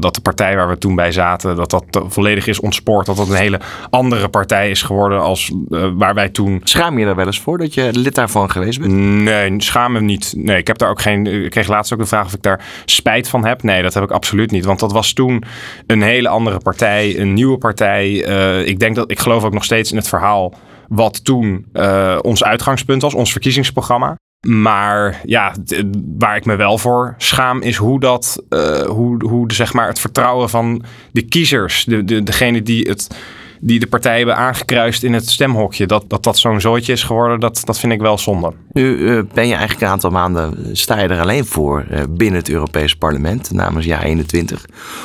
dat de partij waar we toen bij zaten, dat dat volledig is ontspoord. Dat dat een hele andere partij is geworden als waar wij toen... Schaam je er wel eens voor dat je lid daarvan geweest bent? Nee, schaam me niet. Nee, ik heb daar ook geen... Ik kreeg laatst ook de vraag of ik daar spijt van heb. Nee, dat heb ik absoluut niet. Want dat was toen een hele andere partij, een nieuwe partij. Uh, ik denk dat ik geloof ook nog steeds in het verhaal wat toen uh, ons uitgangspunt was, ons verkiezingsprogramma. Maar ja, waar ik me wel voor schaam is hoe dat, uh, hoe, hoe zeg maar het vertrouwen van de kiezers, de, de, degene die het die de partijen hebben aangekruist in het stemhokje. Dat dat, dat zo'n zooitje is geworden, dat, dat vind ik wel zonde. Nu uh, ben je eigenlijk een aantal maanden, sta je er alleen voor uh, binnen het Europees Parlement namens jaar 21.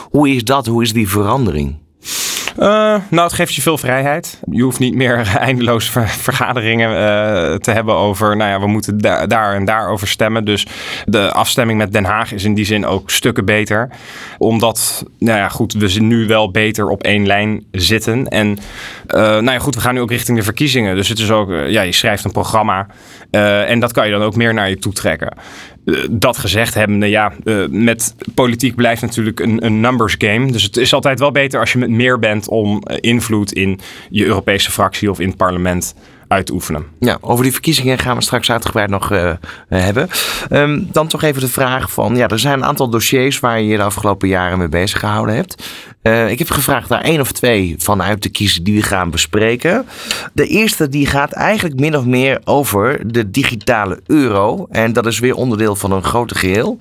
Hoe is dat? Hoe is die verandering? Uh, nou, het geeft je veel vrijheid. Je hoeft niet meer eindeloos ver vergaderingen uh, te hebben over, nou ja, we moeten da daar en daar over stemmen. Dus de afstemming met Den Haag is in die zin ook stukken beter. Omdat, nou ja, goed, we nu wel beter op één lijn zitten. En, uh, nou ja, goed, we gaan nu ook richting de verkiezingen. Dus het is ook, ja, je schrijft een programma. en dat kan je dan ook meer naar je toe trekken. Eh, dat gezegd hebbende, ja, uh, met politiek blijft natuurlijk een, een, numbers game. Dus het is altijd wel beter als je met meer bent om uh, invloed in je Europese fractie of in het parlement uit te oefenen. Ja, over die verkiezingen gaan we straks uitgebreid nog uh, hebben. Um, dan toch even de vraag van, ja, er zijn een aantal dossiers waar je je de afgelopen jaren mee bezig gehouden hebt. Uh, ik heb gevraagd daar één of twee van uit te kiezen die we gaan bespreken. De eerste die gaat eigenlijk min of meer over de digitale euro. En dat is weer onderdeel van een groter geheel.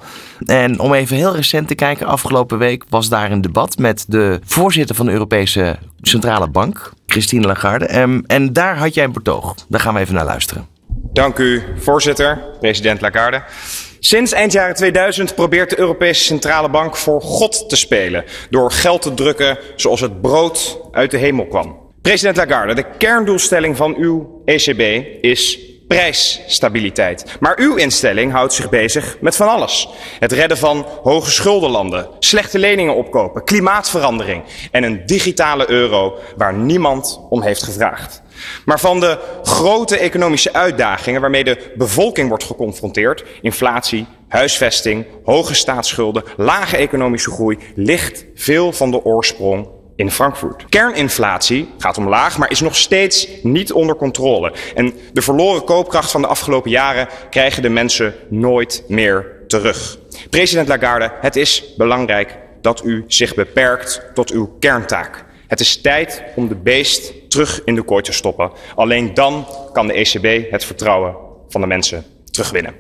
En om even heel recent te kijken, afgelopen week was daar een debat met de voorzitter van de Europese Centrale Bank, Christine Lagarde. Um, en daar had jij een betoog. Daar gaan we even naar luisteren. Dank u, voorzitter, president Lagarde. Sinds eind jaren 2000 probeert de Europese Centrale Bank voor God te spelen. Door geld te drukken zoals het brood uit de hemel kwam. President Lagarde, de kerndoelstelling van uw ECB is prijsstabiliteit. Maar uw instelling houdt zich bezig met van alles. Het redden van hoge schuldenlanden, slechte leningen opkopen, klimaatverandering en een digitale euro waar niemand om heeft gevraagd. Maar van de grote economische uitdagingen waarmee de bevolking wordt geconfronteerd, inflatie, huisvesting, hoge staatsschulden, lage economische groei, ligt veel van de oorsprong in Frankfurt. Kerninflatie gaat omlaag, maar is nog steeds niet onder controle. En de verloren koopkracht van de afgelopen jaren krijgen de mensen nooit meer terug. President Lagarde, het is belangrijk dat u zich beperkt tot uw kerntaak. Het is tijd om de beest terug in de kooi te stoppen. Alleen dan kan de ECB het vertrouwen van de mensen terugwinnen.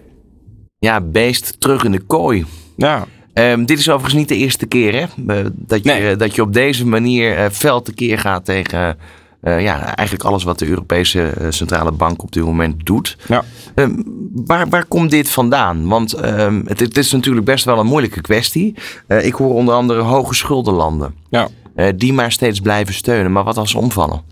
Ja, beest terug in de kooi. Ja. Um, dit is overigens niet de eerste keer hè? Uh, dat, je, nee. uh, dat je op deze manier uh, fel tekeer gaat tegen ja, eigenlijk alles wat de Europese Centrale Bank op dit moment doet. Ja. Um, waar, waar komt dit vandaan? Want um, het, het, is natuurlijk best wel een moeilijke kwestie. ik hoor onder andere hoge schuldenlanden. Ja. die maar steeds blijven steunen. Maar wat als ze omvallen?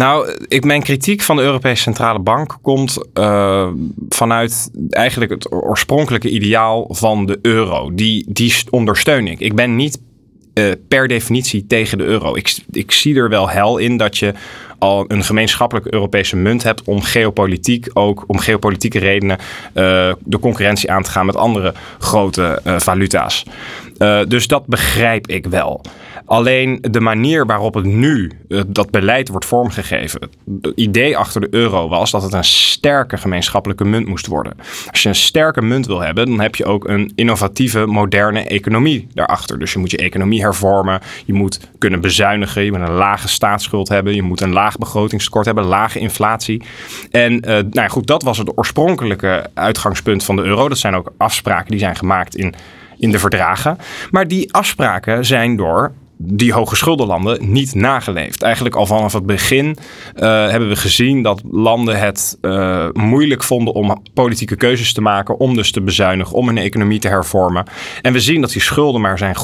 Nou, ik, mijn kritiek van de Europese Centrale Bank komt uh, vanuit eigenlijk het oorspronkelijke ideaal van de euro. Die, die ondersteun ik. Ik ben niet uh, per definitie tegen de euro. Ik, ik zie er wel hel in dat je al een gemeenschappelijke Europese munt hebt om geopolitiek ook om geopolitieke redenen uh, de concurrentie aan te gaan met andere grote uh, valuta's. Uh, dus dat begrijp ik wel. Alleen de manier waarop het nu dat beleid wordt vormgegeven. Het idee achter de euro was dat het een sterke gemeenschappelijke munt moest worden. Als je een sterke munt wil hebben, dan heb je ook een innovatieve, moderne economie daarachter. Dus je moet je economie hervormen. Je moet kunnen bezuinigen. Je moet een lage staatsschuld hebben. Je moet een laag begrotingstekort hebben, lage inflatie. En uh, nou ja, goed, dat was het oorspronkelijke uitgangspunt van de euro. Dat zijn ook afspraken die zijn gemaakt in, in de verdragen. Maar die afspraken zijn door die hoge schuldenlanden niet nageleefd. Eigenlijk al vanaf het begin uh, hebben we gezien dat landen het uh, moeilijk vonden om politieke keuzes te maken, om dus te bezuinigen, om hun economie te hervormen. En we zien dat die schulden maar zijn,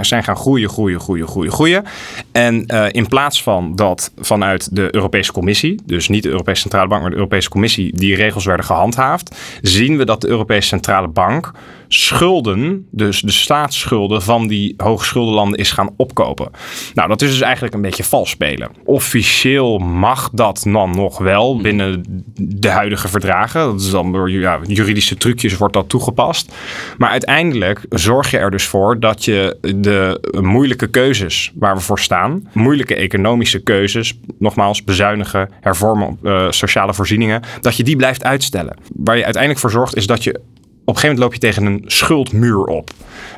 zijn gaan groeien, groeien, groeien, groeien, groeien. En uh, in plaats van dat vanuit de Europese Commissie, dus niet de Europese Centrale Bank, maar de Europese Commissie, die regels werden gehandhaafd, zien we dat de Europese Centrale Bank schulden, dus de staatsschulden van die hoogschuldenlanden is gaan opkopen. Nou, dat is dus eigenlijk een beetje vals spelen. Officieel mag dat dan nog wel binnen de huidige verdragen. Dat is dan door ja, juridische trucjes wordt dat toegepast. Maar uiteindelijk zorg je er dus voor dat je de moeilijke keuzes waar we voor staan, moeilijke economische keuzes, nogmaals bezuinigen, hervormen, uh, sociale voorzieningen, dat je die blijft uitstellen. Waar je uiteindelijk voor zorgt is dat je op een gegeven moment loop je tegen een schuldmuur op.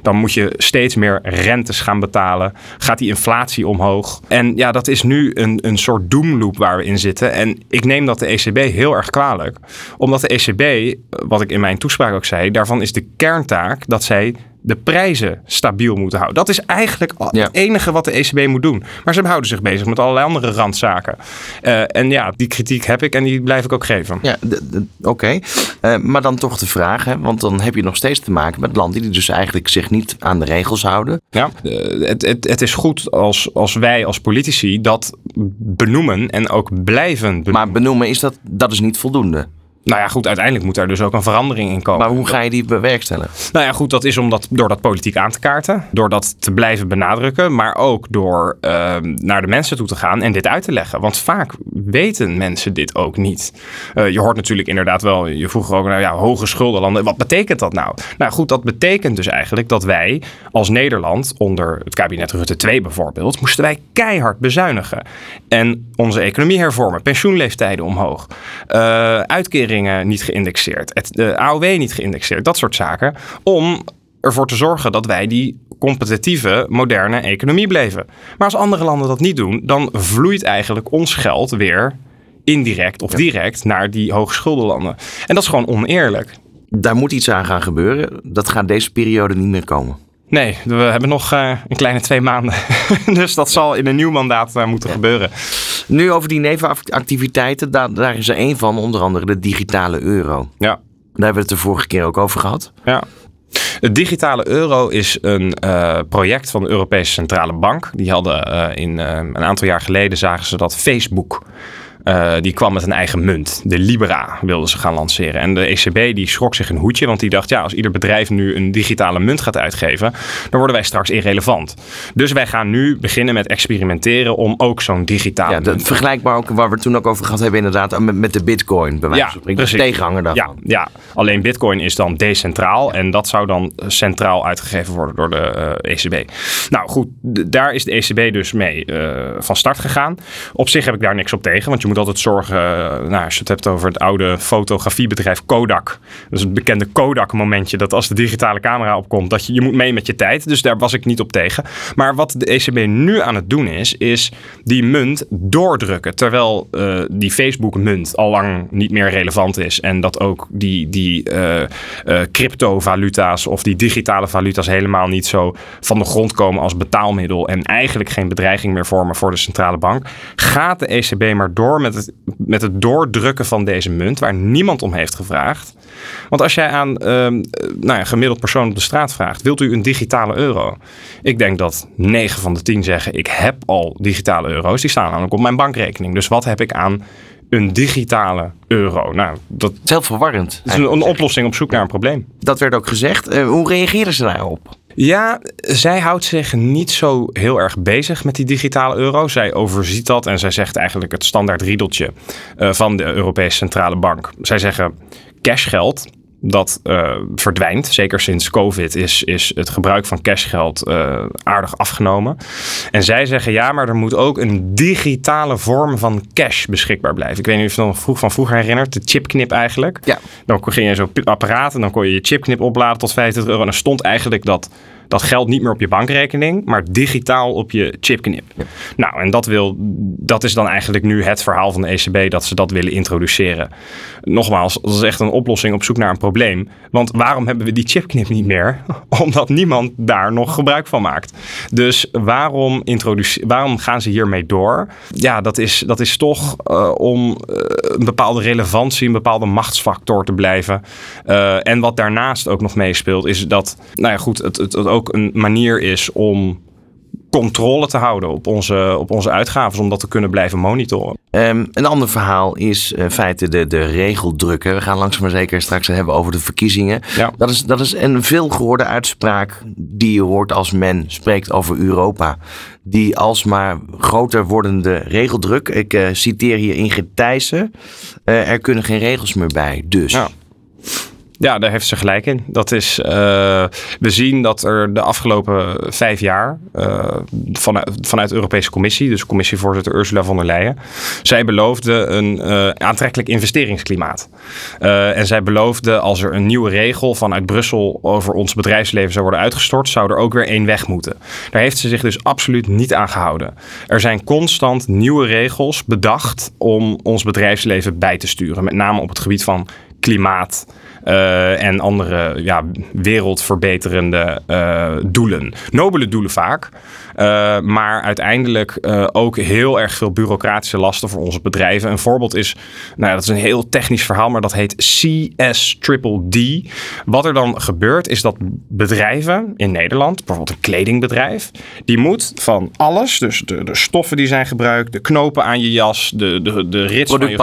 Dan moet je steeds meer rentes gaan betalen. Gaat die inflatie omhoog. En ja, dat is nu een, een soort doomloop waar we in zitten. En ik neem dat de ECB heel erg kwalijk. Omdat de ECB, wat ik in mijn toespraak ook zei, daarvan is de kerntaak dat zij de prijzen stabiel moeten houden. Dat is eigenlijk het enige wat de ECB moet doen. Maar ze houden zich bezig met allerlei andere randzaken. Uh, en ja, die kritiek heb ik en die blijf ik ook geven. Ja, oké. Okay. Uh, maar dan toch de vraag, hè, want dan heb je nog steeds te maken met landen die dus eigenlijk zich niet aan de regels houden. Ja, uh, het, het, het is goed als, als wij als politici dat benoemen en ook blijven benoemen. Maar benoemen is dat, dat is niet voldoende. Nou ja, goed, uiteindelijk moet daar dus ook een verandering in komen. Maar hoe ga je die bewerkstelligen? Nou ja, goed, dat is om dat, door dat politiek aan te kaarten. Door dat te blijven benadrukken. Maar ook door uh, naar de mensen toe te gaan en dit uit te leggen. Want vaak weten mensen dit ook niet. Uh, je hoort natuurlijk inderdaad wel, je vroeg ook naar ja, hoge schuldenlanden. Wat betekent dat nou? Nou goed, dat betekent dus eigenlijk dat wij als Nederland onder het kabinet Rutte 2 bijvoorbeeld, moesten wij keihard bezuinigen. En onze economie hervormen, pensioenleeftijden omhoog, uh, uitkeringen niet geïndexeerd, het, de AOW niet geïndexeerd, dat soort zaken. Om ervoor te zorgen dat wij die competitieve, moderne economie bleven. Maar als andere landen dat niet doen, dan vloeit eigenlijk ons geld weer indirect of direct naar die hoogschuldenlanden. En dat is gewoon oneerlijk. Daar moet iets aan gaan gebeuren. Dat gaat deze periode niet meer komen. Nee, we hebben nog uh, een kleine twee maanden. dus dat zal in een nieuw mandaat uh, moeten ja. gebeuren. Nu over die nevenactiviteiten, daar, daar is er één van, onder andere de digitale euro. Ja. Daar hebben we het de vorige keer ook over gehad. Ja. De digitale euro is een uh, project van de Europese Centrale Bank. Die hadden in een aantal jaar geleden zagen ze dat Facebook uh, die kwam met een eigen munt. De Libra wilden ze gaan lanceren. En de ECB die schrok zich een hoedje, want die dacht: ja, als ieder bedrijf nu een digitale munt gaat uitgeven, dan worden wij straks irrelevant. Dus wij gaan nu beginnen met experimenteren om ook zo'n digitale ja. Vergelijkbaar ook waar we toen ook over gehad hebben, inderdaad, met, met de Bitcoin. Bij wijze ja, van spreken. Dus tegenhanger daarvan. Ja, ja, alleen Bitcoin is dan decentraal en dat zou dan centraal uitgegeven worden door de uh, ECB. Nou goed, daar is de ECB dus mee uh, van start gegaan. Op zich heb ik daar niks op tegen, want je moet altijd zorgen, nou, als je het hebt over het oude fotografiebedrijf Kodak. Dat is het bekende Kodak-momentje dat als de digitale camera opkomt, dat je, je moet mee met je tijd. Dus daar was ik niet op tegen. Maar wat de ECB nu aan het doen is, is die munt doordrukken. Terwijl uh, die Facebook-munt al lang niet meer relevant is. En dat ook die, die uh, cryptovaluta's of die digitale valuta's helemaal niet zo van de grond komen als betaalmiddel. En eigenlijk geen bedreiging meer vormen voor de centrale bank. Gaat de ECB maar door met het, met het doordrukken van deze munt, waar niemand om heeft gevraagd. Want als jij aan ehm, nou ja, een gemiddeld persoon op de straat vraagt: wilt u een digitale euro? Ik denk dat 9 van de 10 zeggen: ik heb al digitale euro's. Die staan namelijk op mijn bankrekening. Dus wat heb ik aan een digitale euro? Nou, dat Het is heel verwarrend. is een, een oplossing op zoek naar een probleem. Dat werd ook gezegd. Eh, hoe reageren ze daarop? Ja, zij houdt zich niet zo heel erg bezig met die digitale euro. Zij overziet dat en zij zegt eigenlijk het standaard riedeltje eh, van de Europese Centrale Bank. Zij zeggen cashgeld. Dat eh, verdwijnt. Zeker sinds COVID is, is het gebruik van cashgeld eh, aardig afgenomen. En zij zeggen ja, maar er moet ook een digitale vorm van cash beschikbaar blijven. Ik weet niet of je het nog vroeg van vroeger herinnert. De chipknip eigenlijk. Ja. Dan ging je zo'n apparaat en dan kon je je chipknip opladen tot 25 euro. En dan stond eigenlijk dat, dat geld niet meer op je bankrekening, maar digitaal op je chipknip. Nou, en dat, wil, dat is dan eigenlijk nu het verhaal van de ECB dat ze dat willen introduceren. Nogmaals, dat is echt een oplossing op zoek naar een probleem. Want waarom hebben we die chipknip niet meer? Omdat niemand daar nog gebruik van maakt. Dus waarom, waarom gaan ze hiermee door? Ja, dat is, dat is toch eh, om eh, een bepaalde relevantie, een bepaalde machtsfactor te blijven. Eh, en wat daarnaast ook nog meespeelt, is dat nou ja, goed, het, het, het ook een manier is om controle te houden op onze, op onze uitgaven, om dat te kunnen blijven monitoren. Ehm, een ander verhaal is in feite de, de regeldrukken. We gaan langzaam maar zeker straks hebben over de verkiezingen. Ja. Dat, is, dat is een veelgehoorde uitspraak die je hoort als men spreekt over Europa. Die alsmaar groter wordende regeldruk. Ik eh, citeer hier Ingrid Thijssen. Eh, er kunnen geen regels meer bij. Dus. Ja. Ja, daar heeft ze gelijk in. Dat is, eh, we zien dat er de afgelopen vijf jaar eh, vanuit, vanuit de Europese Commissie, dus commissievoorzitter Ursula von der Leyen, zij beloofde een eh, aantrekkelijk investeringsklimaat. En zij beloofde als er een nieuwe regel vanuit Brussel over ons bedrijfsleven zou worden uitgestort, zou er ook weer één weg moeten. Daar heeft ze zich dus absoluut niet aan gehouden. Er zijn constant nieuwe regels bedacht om ons bedrijfsleven bij te sturen, met name op het gebied van klimaat. Eh, en andere ja, wereldverbeterende eh, doelen. Nobele doelen vaak. Eh, maar uiteindelijk eh, ook heel erg veel bureaucratische lasten voor onze bedrijven. Een voorbeeld is, nou ja, dat is een heel technisch verhaal, maar dat heet CS Triple D. Wat er dan gebeurt is dat bedrijven in Nederland, bijvoorbeeld een kledingbedrijf, die moet van alles, dus de, de stoffen die zijn gebruikt, de knopen aan je jas, de, de, de rits van je.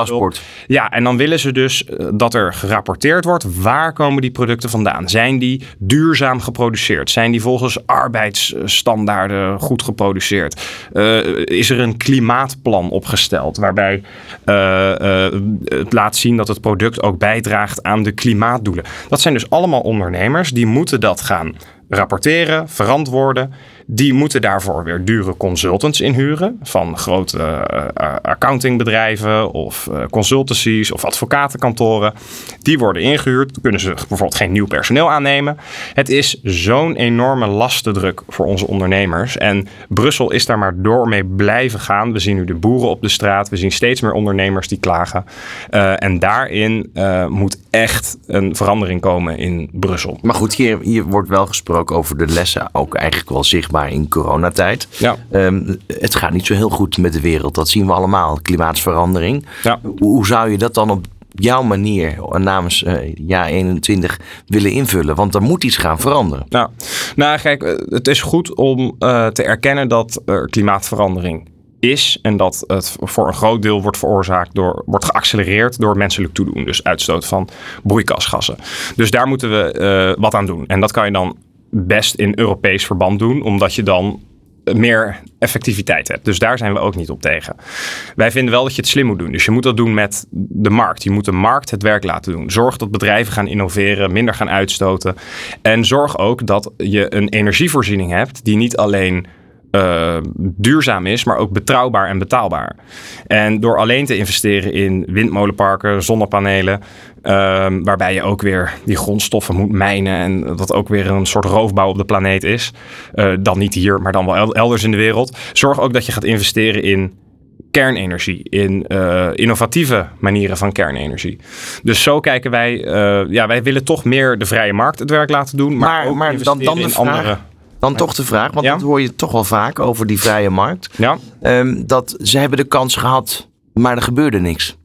Ja, en dan willen ze dus eh, dat er gerapporteerd wordt waar komen die producten vandaan. Zijn die duurzaam geproduceerd? Zijn die volgens arbeidsstandaarden goed geproduceerd? Eh, is er een klimaatplan opgesteld waarbij eh, eh, het laat zien dat het product ook bijdraagt aan de klimaatdoelen? Dat zijn dus allemaal ondernemers die moeten dat gaan rapporteren, verantwoorden. Die moeten daarvoor weer dure consultants inhuren. Van grote eh, accountingbedrijven of eh, consultancies of advocatenkantoren. Die worden ingehuurd. Kunnen ze bijvoorbeeld geen nieuw personeel aannemen. Het is zo'n enorme lastendruk voor onze ondernemers. En Brussel is daar maar door mee blijven gaan. We zien nu de boeren op de straat. We zien steeds meer ondernemers die klagen. Eh, en daarin eh, moet echt een verandering komen in Brussel. Maar goed, hier, hier wordt wel gesproken over de lessen. Ook eigenlijk wel zichtbaar in coronatijd. Ja. Ehm, het gaat niet zo heel goed met de wereld. Dat zien we allemaal. Klimaatsverandering. Ja. Hoe, zou je dat dan op jouw manier namens eh, jaar 21 willen invullen? Want er moet iets gaan veranderen. Nou, nou kijk, eh, het is goed om eh, te erkennen dat er klimaatverandering is en dat het voor een groot deel wordt veroorzaakt door, wordt geaccelereerd door menselijk toedoen. Dus uitstoot van broeikasgassen. Dus daar moeten we eh, wat aan doen. En dat kan je dan best in Europees verband doen, omdat je dan meer effectiviteit hebt. Dus daar zijn we ook niet op tegen. Wij vinden wel dat je het slim moet doen. Dus je moet dat doen met de markt. Je moet de markt het werk laten doen. Zorg dat bedrijven gaan innoveren, minder gaan uitstoten. En zorg ook dat je een energievoorziening hebt die niet alleen uh, duurzaam is, maar ook betrouwbaar en betaalbaar. En door alleen te investeren in windmolenparken, zonnepanelen, uh, waarbij je ook weer die grondstoffen moet mijnen en dat ook weer een soort roofbouw op de planeet is, uh, dan niet hier, maar dan wel elders in de wereld. Zorg ook dat je gaat investeren in kernenergie, in uh, innovatieve manieren van kernenergie. Dus zo kijken wij, uh, ja, wij willen toch meer de vrije markt het werk laten doen, maar, maar, dan, dan de vraag, andere. Dan toch de vraag, want Ja? dat hoor je toch wel vaak over die vrije markt. Ja, Ehm, dat ze hebben de kans gehad maar er gebeurde niks.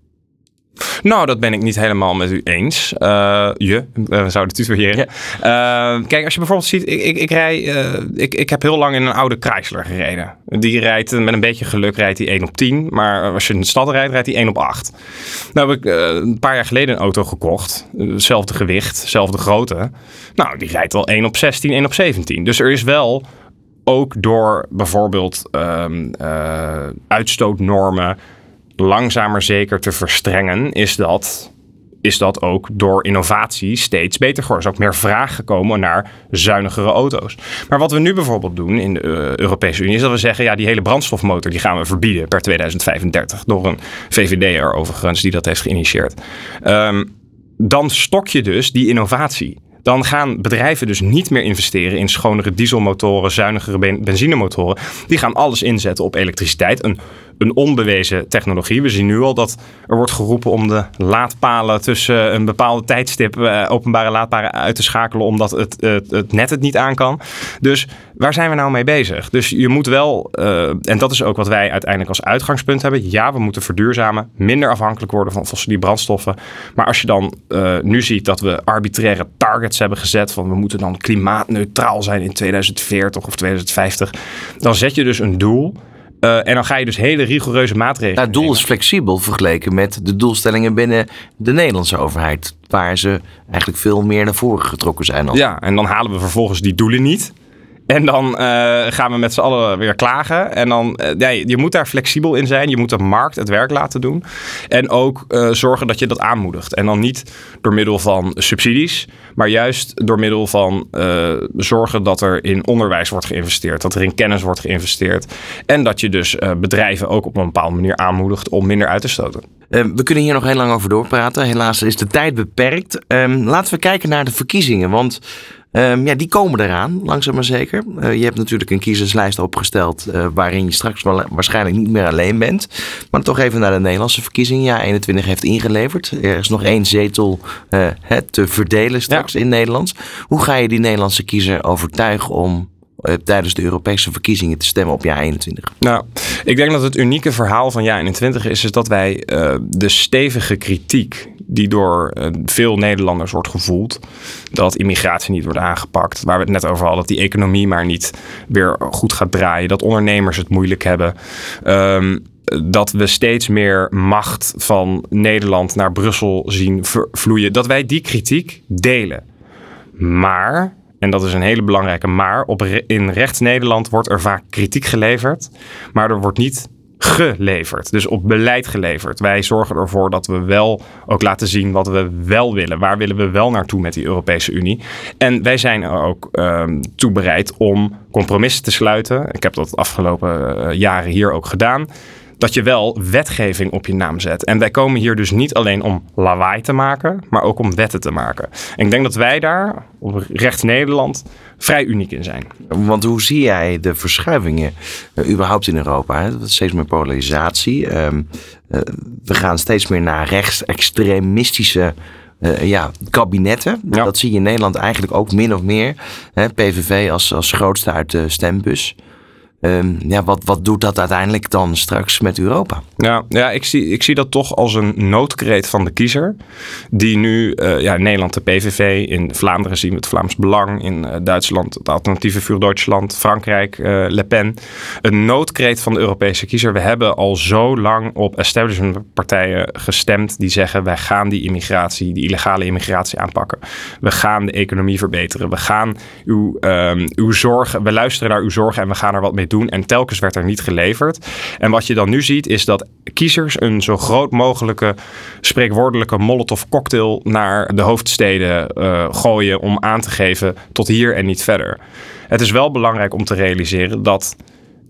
Nou, dat ben ik niet helemaal met u eens. Uh, je, uh, we zouden tutoriëren. Ja. Uh, kijk, als je bijvoorbeeld ziet, ik, ik, ik rij, ik, ik heb heel lang in een oude Chrysler gereden. Die rijdt met een beetje geluk rijdt hij 1 op 10. Maar als je in de stad rijdt, rijdt hij 1 op 8. Nou heb ik een paar jaar geleden een auto gekocht. Hetzelfde gewicht, zelfde grootte. Nou, die rijdt wel 1 op 16, 1 op 17. Dus er is wel ook door bijvoorbeeld um, uitstootnormen langzamer zeker te verstrengen, is dat, is dat ook door innovatie steeds beter geworden. Er is ook meer vraag gekomen naar zuinigere auto's. Maar wat we nu bijvoorbeeld doen in de uh, Europese Unie is dat we zeggen, ja, die hele brandstofmotor die gaan we verbieden per 2035. Door een VVD'er overigens die dat heeft geïnitieerd. Um, dan stok je dus die innovatie dan gaan bedrijven dus niet meer investeren in schonere dieselmotoren, zuinigere benzinemotoren. Die gaan alles inzetten op elektriciteit. Een een onbewezen technologie. We zien nu al dat er wordt geroepen om de laadpalen tussen een bepaalde tijdstip uh, openbare laadpalen uit te schakelen omdat het, het, net het niet aan kan. Dus waar zijn we nou mee bezig? Dus je moet wel, uh, en dat is ook wat wij uiteindelijk als uitgangspunt hebben. Ja, we moeten verduurzamen, minder afhankelijk worden van fossiele brandstoffen. Maar als je dan uh, nu ziet dat we arbitraire targets hebben gezet van we moeten dan klimaatneutraal zijn in 2040 of 2050, dan zet je dus een doel uh, en dan ga je dus hele rigoureuze maatregelen. Nou, het doel is flexibel vergeleken met de doelstellingen binnen de Nederlandse overheid. Waar ze eigenlijk veel meer naar voren getrokken zijn. Al. Ja, en dan halen we vervolgens die doelen niet. En dan uh, gaan we met z'n allen weer klagen. En dan, uh, ja, je moet daar flexibel in zijn. Je moet de markt het werk laten doen. En ook uh, zorgen dat je dat aanmoedigt. En dan niet door middel van subsidies, maar juist door middel van zorgen dat er in onderwijs wordt geïnvesteerd. Dat er in kennis wordt geïnvesteerd. En dat je dus bedrijven ook op een bepaalde manier aanmoedigt om minder uit te stoten. we kunnen hier nog heel lang over doorpraten. Helaas is de tijd beperkt. Um, laten we kijken naar de verkiezingen. Want Um, ja, die komen eraan, langzaam maar zeker. Uh, je hebt natuurlijk een kiezerslijst opgesteld uh, waarin je straks waarschijnlijk niet meer alleen bent. Maar toch even naar de Nederlandse verkiezingen. Ja, 21 heeft ingeleverd. Er is nog één zetel uh, te verdelen straks ja. in Nederland. Hoe ga je die Nederlandse kiezer overtuigen om tijdens de Europese verkiezingen te stemmen op jaar 21? Nou, ik denk dat het unieke verhaal van jaar 21 is, is dat wij uh, de stevige kritiek die door uh, veel Nederlanders wordt gevoeld, dat immigratie niet wordt aangepakt, waar we het net over hadden, dat die economie maar niet weer goed gaat draaien, dat ondernemers het moeilijk hebben. Um, dat we steeds meer macht van Nederland naar Brussel zien vloeien. Dat wij die kritiek delen. Maar en dat is een hele belangrijke maar. Op, in rechts-Nederland wordt er vaak kritiek geleverd, maar er wordt niet geleverd. Dus op beleid geleverd. Wij zorgen ervoor dat we wel ook laten zien wat we wel willen. Waar willen we wel naartoe met die Europese Unie? En wij zijn er ook um, toe bereid om compromissen te sluiten. Ik heb dat de afgelopen uh, jaren hier ook gedaan dat je wel wetgeving op je naam zet. En wij komen hier dus niet alleen om lawaai te maken, maar ook om wetten te maken. En ik denk dat wij daar op rechts Nederland vrij uniek in zijn. Want hoe zie jij de verschuivingen uh, überhaupt in Europa? Hè? Steeds meer polarisatie. Um, uh, we gaan steeds meer naar rechtsextremistische uh, ja, kabinetten. Ja. Dat zie je in Nederland eigenlijk ook min of meer. Hè? PVV als, als grootste uit de stembus. Um, ja, wat, wat doet dat uiteindelijk dan straks met Europa? Ja, ja ik, zie, ik zie dat toch als een noodkreet van de kiezer. Die nu uh, ja, in Nederland de PVV, in Vlaanderen zien we het Vlaams Belang, in uh, Duitsland het Alternatieve voor Duitsland, Frankrijk uh, Le Pen. Een noodkreet van de Europese kiezer. We hebben al zo lang op establishmentpartijen gestemd die zeggen wij gaan die immigratie, die illegale immigratie aanpakken. We gaan de economie verbeteren. We gaan uw, um, uw zorgen, we luisteren naar uw zorgen en we gaan er wat mee doen. En telkens werd er niet geleverd. En wat je dan nu ziet is dat kiezers een zo groot mogelijke spreekwoordelijke molotov cocktail naar de hoofdsteden uh, gooien om aan te geven tot hier en niet verder. Het is wel belangrijk om te realiseren dat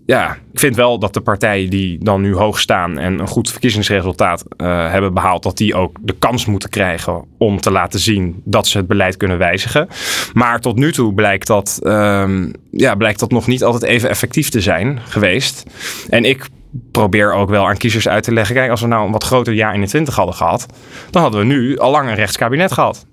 ja, ik vind wel dat de partijen die dan nu hoog staan en een goed verkiezingsresultaat uh, hebben behaald, dat die ook de kans moeten krijgen om te laten zien dat ze het beleid kunnen wijzigen. Maar tot nu toe blijkt dat, um, ja, blijkt dat nog niet altijd even effectief te zijn geweest. En ik probeer ook wel aan kiezers uit te leggen. Kijk, als we nou een wat groter jaar 21 hadden gehad, dan hadden we nu al lang een rechtskabinet gehad.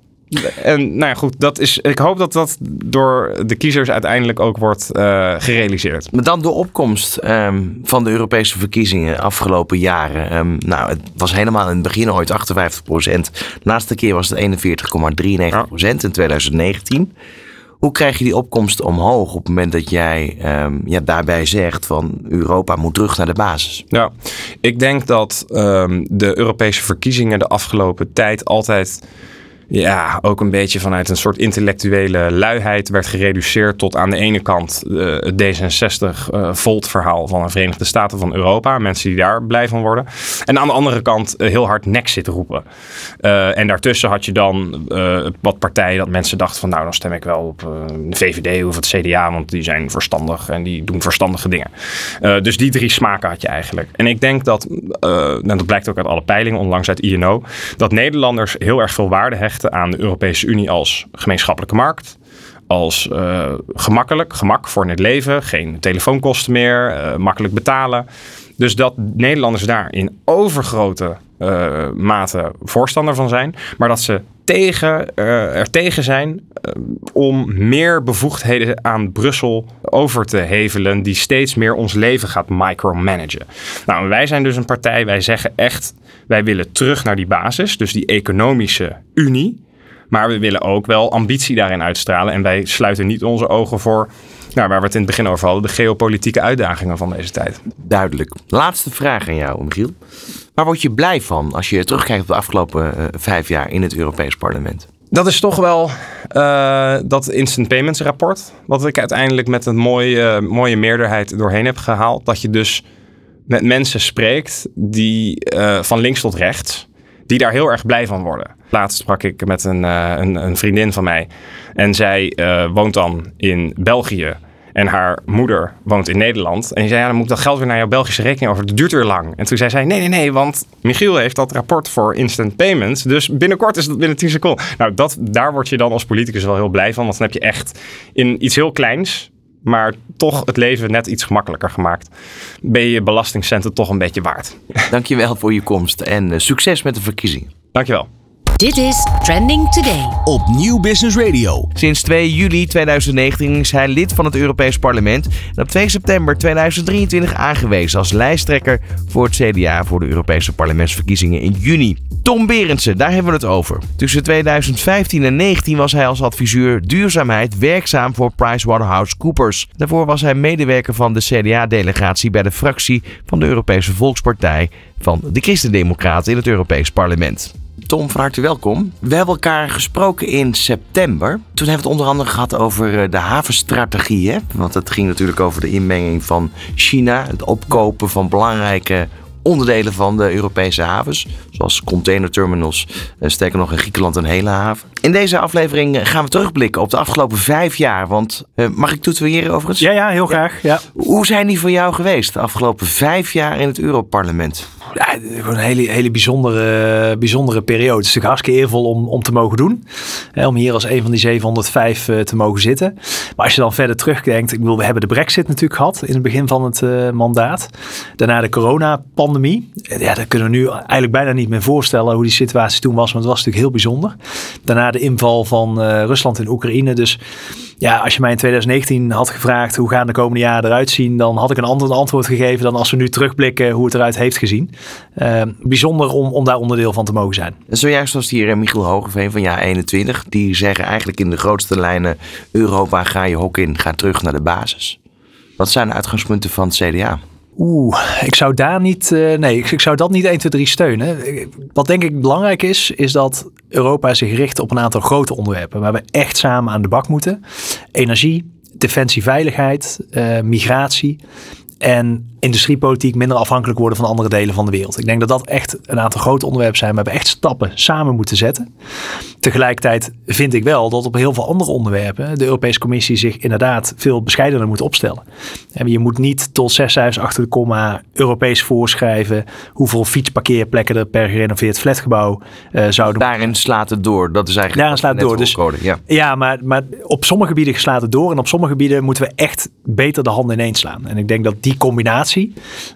En nou ja, goed, dat is, ik hoop dat dat door de kiezers uiteindelijk ook wordt uh, gerealiseerd. Maar dan de opkomst um, van de Europese verkiezingen afgelopen jaren. Um, nou, het was helemaal in het begin ooit 58 procent. De laatste keer was het 41,93 procent in 2019. Hoe krijg je die opkomst omhoog op het moment dat jij um, ja, daarbij zegt van Europa moet terug naar de basis? Ja, ik denk dat de Europese verkiezingen de afgelopen tijd altijd ja, ook een beetje vanuit een soort intellectuele luiheid werd gereduceerd tot aan de ene kant uh, het D66-volt-verhaal uh, van de Verenigde Staten van Europa. Mensen die daar blij van worden. En aan de andere kant uh, heel hard Nexit roepen. En daartussen had je dan wat partijen dat mensen dachten van nou dan stem ik wel op de VVD of het CDA, want die zijn verstandig en die doen verstandige dingen. dus die drie smaken had je eigenlijk. En ik denk dat, en dat blijkt ook uit alle peilingen, onlangs uit INO, dat Nederlanders heel erg veel waarde hechten aan de Europese Unie als gemeenschappelijke markt. Als uh, gemakkelijk, gemak voor het leven, geen telefoonkosten meer, uh, makkelijk betalen. Dus dat Nederlanders daar in overgrote uh, mate voorstander van zijn, maar dat ze tegen, er tegen zijn om meer bevoegdheden aan Brussel over te hevelen, die steeds meer ons leven gaat micromanagen. Nou, wij zijn dus een partij, wij zeggen echt, wij willen terug naar die basis, dus die economische unie. Maar we willen ook wel ambitie daarin uitstralen. En wij sluiten niet onze ogen voor nou, waar we het in het begin over hadden, de geopolitieke uitdagingen van deze tijd. Duidelijk. Laatste vraag aan jou, Michiel. Waar word je blij van als je terugkijkt op de afgelopen uh, vijf jaar in het Europees Parlement? Dat is toch wel uh, dat instant payments rapport. Wat ik uiteindelijk met een mooie, uh, mooie meerderheid doorheen heb gehaald. Dat je dus met mensen spreekt die uh, van links tot rechts die daar heel erg blij van worden. Laatst sprak ik met een, een, een, vriendin van mij. En zij woont dan in België. En haar moeder woont in Nederland. En die zei, ja, dan moet dat geld weer naar jouw Belgische rekening over. Dat duurt weer lang. En toen zei zij, nee, nee, nee, want Michiel heeft dat rapport voor instant payments. Dus binnenkort is het binnen 10 seconden. Nou, dat, daar word je dan als politicus wel heel blij van. Want dan heb je echt in iets heel kleins maar toch het leven net iets gemakkelijker gemaakt. Ben je je belastingcenten toch een beetje waard. Dankjewel voor je komst en succes met de verkiezingen. Dankjewel. Dit is Trending Today. Op Nieuw Business Radio. Sinds 2 juli 2019 is hij lid van het Europees Parlement. En op 2 september 2023 aangewezen als lijsttrekker voor het CDA voor de Europese parlementsverkiezingen in juni. Tom Berendsen, daar hebben we het over. Tussen 2015 en 2019 was hij als adviseur duurzaamheid werkzaam voor PricewaterhouseCoopers. Daarvoor was hij medewerker van de CDA-delegatie bij de fractie van de Europese Volkspartij van de Christendemocraten in het Europees Parlement. Tom, van harte welkom. We hebben elkaar gesproken in september. Toen hebben we het onder andere gehad over de havenstrategie. Hè? Want het ging natuurlijk over de inmenging van China, het opkopen van belangrijke onderdelen van de Europese havens. Zoals containerterminals, sterker nog in Griekenland een hele haven. In deze aflevering gaan we terugblikken op de afgelopen vijf jaar. Want uh, mag ik tutoyeren overigens? Ja, ja, heel graag. Ja. Hoe zijn die voor jou geweest de afgelopen vijf jaar in het Europarlement? Ja, een hele, hele bijzondere, bijzondere periode. Het is natuurlijk hartstikke eervol om, om te mogen doen. Hè, om hier als een van die 705 uh, te mogen zitten. Maar als je dan verder terugdenkt. Ik bedoel, we hebben de brexit natuurlijk gehad in het begin van het uh, mandaat. Daarna de coronapandemie. Ja, daar kunnen we nu eigenlijk bijna niet meer voorstellen hoe die situatie toen was. Want het was natuurlijk heel bijzonder. Daarna de inval van uh, Rusland in Oekraïne. Dus ja, als je mij in 2019 had gevraagd hoe gaan de komende jaren eruit zien, dan had ik een ander antwoord gegeven dan als we nu terugblikken hoe het eruit heeft gezien. Uh, bijzonder om, om daar onderdeel van te mogen zijn. Zojuist was hier Michiel Hogeveen van Ja 21. Die zeggen eigenlijk in de grootste lijnen: Europa, ga je hok in, ga terug naar de basis. Wat zijn de uitgangspunten van het CDA? Oeh, ik zou daar niet. Uh, nee, ik, zou dat niet 1, 2, 3 steunen. Wat denk ik belangrijk is, is dat Europa zich richt op een aantal grote onderwerpen waar we echt samen aan de bak moeten: energie, defensie, veiligheid, uh, migratie en industriepolitiek minder afhankelijk worden van andere delen van de wereld. Ik denk dat dat echt een aantal grote onderwerpen zijn waar we echt stappen samen moeten zetten. Tegelijkertijd vind ik wel dat op heel veel andere onderwerpen de Europese Commissie zich inderdaad veel bescheidener moet opstellen. En je moet niet tot zes cijfers achter de komma Europees voorschrijven hoeveel fietsparkeerplekken er per gerenoveerd flatgebouw uh, zouden Daarin slaat het door. Dat is eigenlijk. Daarin slaat het door. Dus, ja, ja maar, maar op sommige gebieden slaat het door en op sommige gebieden moeten we echt beter de handen ineens slaan. En ik denk dat die combinatie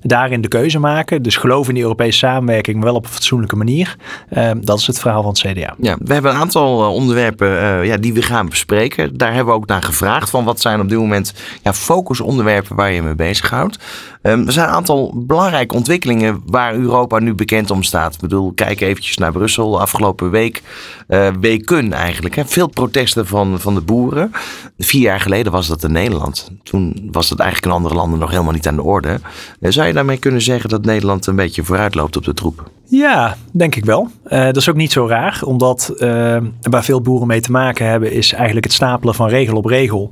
Daarin de keuze maken. Dus geloof in die Europese samenwerking, maar wel op een fatsoenlijke manier. Ehm, dat is het verhaal van het CDA. Ja, we hebben een aantal eh, onderwerpen uh, ja, die we gaan bespreken. Daar hebben we ook naar gevraagd van wat zijn op dit moment ja, focusonderwerpen waar je mee bezighoudt. Um, er zijn een aantal belangrijke ontwikkelingen waar Europa nu bekend om staat. Ik bedoel, kijk eventjes naar Brussel. Afgelopen week, uh, weken eigenlijk. Hè. Veel protesten van, van de boeren. Vier jaar geleden was dat in Nederland. Toen was dat eigenlijk in andere landen nog helemaal niet aan de orde. Zou je daarmee kunnen zeggen dat Nederland een beetje vooruit loopt op de troep? Ja, denk ik wel. Uh, dat is ook niet zo raar, omdat uh, waar veel boeren mee te maken hebben, is eigenlijk het stapelen van regel op regel.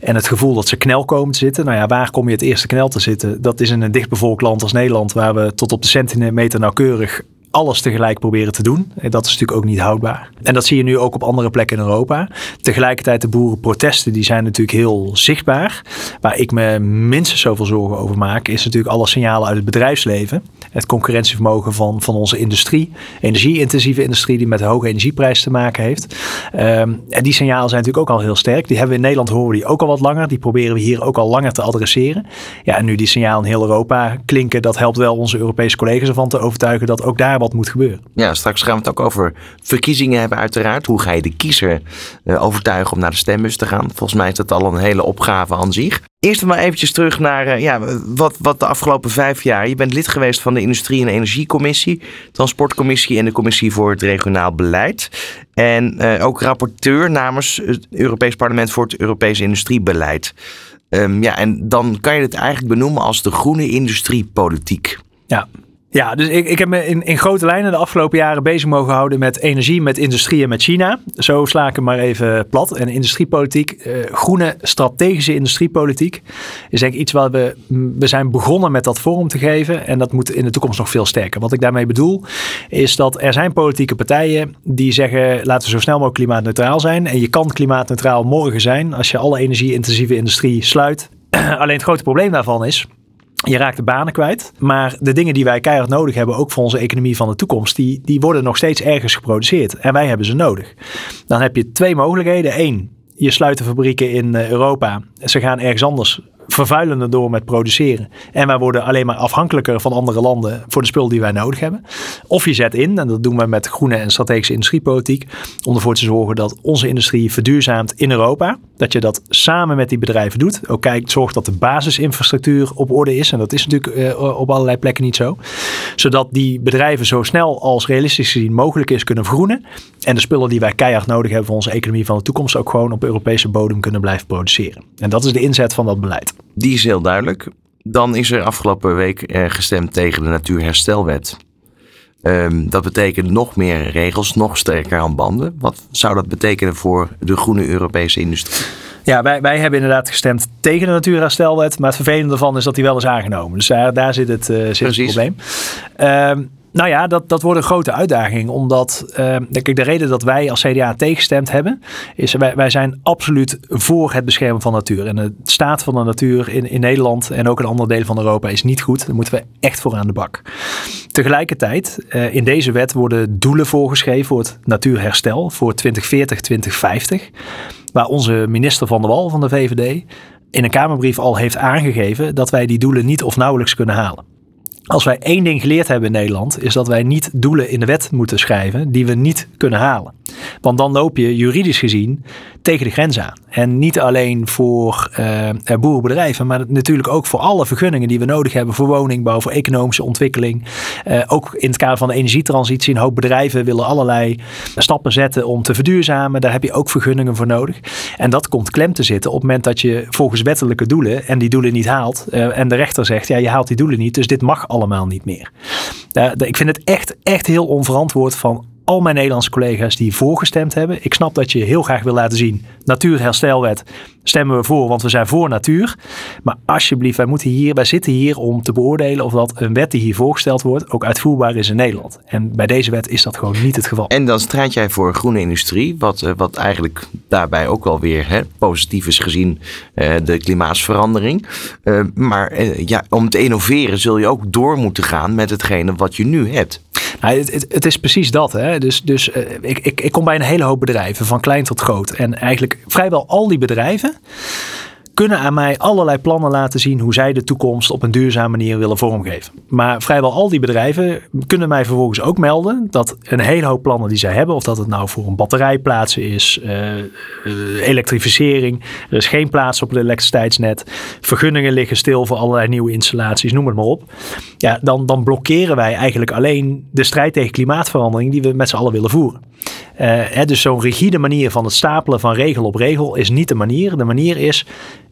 En het gevoel dat ze knel komen te zitten. Nou ja, waar kom je het eerste knel te zitten? Dat is in een dichtbevolkt land als Nederland, waar we tot op de centimeter nauwkeurig alles tegelijk proberen te doen. Dat is natuurlijk ook niet houdbaar. En dat zie je nu ook op andere plekken in Europa. Tegelijkertijd de boerenprotesten, die zijn natuurlijk heel zichtbaar. Waar ik me minstens zoveel zorgen over maak, is natuurlijk alle signalen uit het bedrijfsleven. Het concurrentievermogen van, van onze industrie, energie-intensieve industrie die met hoge energieprijs te maken heeft. Um, en die signalen zijn natuurlijk ook al heel sterk. Die hebben we in Nederland horen die ook al wat langer. Die proberen we hier ook al langer te adresseren. Ja, en nu die signalen in heel Europa klinken, dat helpt wel onze Europese collega's ervan te overtuigen dat ook daar wat moet gebeuren. Ja, straks gaan we het ook over verkiezingen hebben uiteraard. Hoe ga je de kiezer uh, overtuigen om naar de stembus te gaan? Volgens mij is dat al een hele opgave aan zich. Eerst maar eventjes terug naar uh, ja, wat, wat de afgelopen vijf jaar. Je bent lid geweest van de Industrie- en Energiecommissie, Transportcommissie en de Commissie voor het Regionaal Beleid. En uh, ook rapporteur namens het Europees Parlement voor het Europese Industriebeleid. Um, ja, en dan kan je het eigenlijk benoemen als de groene industriepolitiek. Ja, ja, dus ik, ik heb me in, in grote lijnen de afgelopen jaren bezig mogen houden met energie, met industrie en met China. Zo sla ik hem maar even plat. En industriepolitiek, eh, groene strategische industriepolitiek, is denk ik iets waar we, we zijn begonnen met dat vorm te geven. En dat moet in de toekomst nog veel sterker. Wat ik daarmee bedoel, is dat er zijn politieke partijen die zeggen, laten we zo snel mogelijk klimaatneutraal zijn. En je kan klimaatneutraal morgen zijn als je alle energie-intensieve industrie sluit. Alleen het grote probleem daarvan is je raakt de banen kwijt. Maar de dingen die wij keihard nodig hebben, ook voor onze economie van de toekomst, die, die worden nog steeds ergens geproduceerd. En wij hebben ze nodig. Dan heb je twee mogelijkheden. Eén, je sluit de fabrieken in eh, Europa. Ze gaan ergens anders vervuilender door met produceren. En wij worden alleen maar afhankelijker van andere landen voor de spul die wij nodig hebben. Of je zet in, en dat doen we met groene en strategische industriepolitiek, om ervoor te zorgen dat onze industrie verduurzaamt in Europa. Dat je dat samen met die bedrijven doet. Ook kijkt, zorgt dat de basisinfrastructuur op orde is. En dat is natuurlijk uh, op allerlei plekken niet zo. Zodat die bedrijven zo snel als realistisch gezien mogelijk is kunnen vergroenen. En de spullen die wij keihard nodig hebben voor onze economie van de toekomst ook gewoon op Europese bodem kunnen blijven produceren. En dat is de inzet van dat beleid. Die is heel duidelijk. Dan is er afgelopen week eh, gestemd tegen de Natuurherstelwet. Um, dat betekent nog meer regels, nog sterker aan banden. Wat zou dat betekenen voor de groene Europese industrie? Ja, wij, wij hebben inderdaad gestemd tegen de Natuurherstelwet. Maar het vervelende ervan is dat die wel is aangenomen. Dus daar, daar zit, het, uh, zit het probleem. Um, nou ja, dat, dat wordt een grote uitdaging. Omdat, ik, de reden dat wij als CDA tegengestemd hebben, is wij, wij zijn absoluut voor het beschermen van natuur. En de staat van de natuur in, in Nederland en ook in andere delen van Europa is niet goed. Daar moeten we echt voor aan de bak. Tegelijkertijd, uh, in deze wet worden doelen voorgeschreven voor het natuurherstel voor 2040, 2050. Waar onze minister van de Wal van de VVD in een Kamerbrief al heeft aangegeven dat wij die doelen niet of nauwelijks kunnen halen. Als wij één ding geleerd hebben in Nederland, is dat wij niet doelen in de wet moeten schrijven die we niet kunnen halen. Want dan loop je juridisch gezien tegen de grens aan. En niet alleen voor uh, boerenbedrijven, maar natuurlijk ook voor alle vergunningen die we nodig hebben voor woningbouw, voor economische ontwikkeling. Uh, ook in het kader van de energietransitie. Een hoop bedrijven willen allerlei stappen zetten om te verduurzamen. Daar heb je ook vergunningen voor nodig. En dat komt klem te zitten op het moment dat je volgens wettelijke doelen en die doelen niet haalt. En de rechter zegt, ja, je haalt die doelen niet, dus dit mag allemaal niet meer. ik vind het echt, echt heel onverantwoord van al mijn Nederlandse collega's die voorgestemd hebben. Ik snap dat je heel graag wil laten zien, natuurherstelwet stemmen we voor, want we zijn voor natuur. Maar alsjeblieft, wij, moeten hier, wij zitten hier om te beoordelen of dat een wet die hier voorgesteld wordt ook uitvoerbaar is in Nederland. En bij deze wet is dat gewoon niet het geval. En dan strijd jij voor groene industrie, wat, eh, wat eigenlijk daarbij ook wel weer hè, positief is gezien uh, de klimaatsverandering. Uh, maar ja, om te innoveren zul je ook door moeten gaan met hetgene wat je nu hebt. Nou, het, het, is precies dat. Hè. Dus, dus uh, ik, ik, ik kom bij een hele hoop bedrijven, van klein tot groot. En eigenlijk vrijwel al die bedrijven kunnen aan mij allerlei plannen laten zien hoe zij de toekomst op een duurzame manier willen vormgeven. Maar vrijwel al die bedrijven kunnen mij vervolgens ook melden dat een hele hoop plannen die zij hebben, of dat het nou voor een batterijplaatsen is, uh, elektrificering, er is geen plaats op het elektriciteitsnet, vergunningen liggen stil voor allerlei nieuwe installaties, noem het maar op. Ja, dan, dan blokkeren wij eigenlijk alleen de strijd tegen klimaatverandering die we met z'n allen willen voeren. Uh, hè, dus zo'n rigide manier van het stapelen van regel op regel is niet de manier. De manier is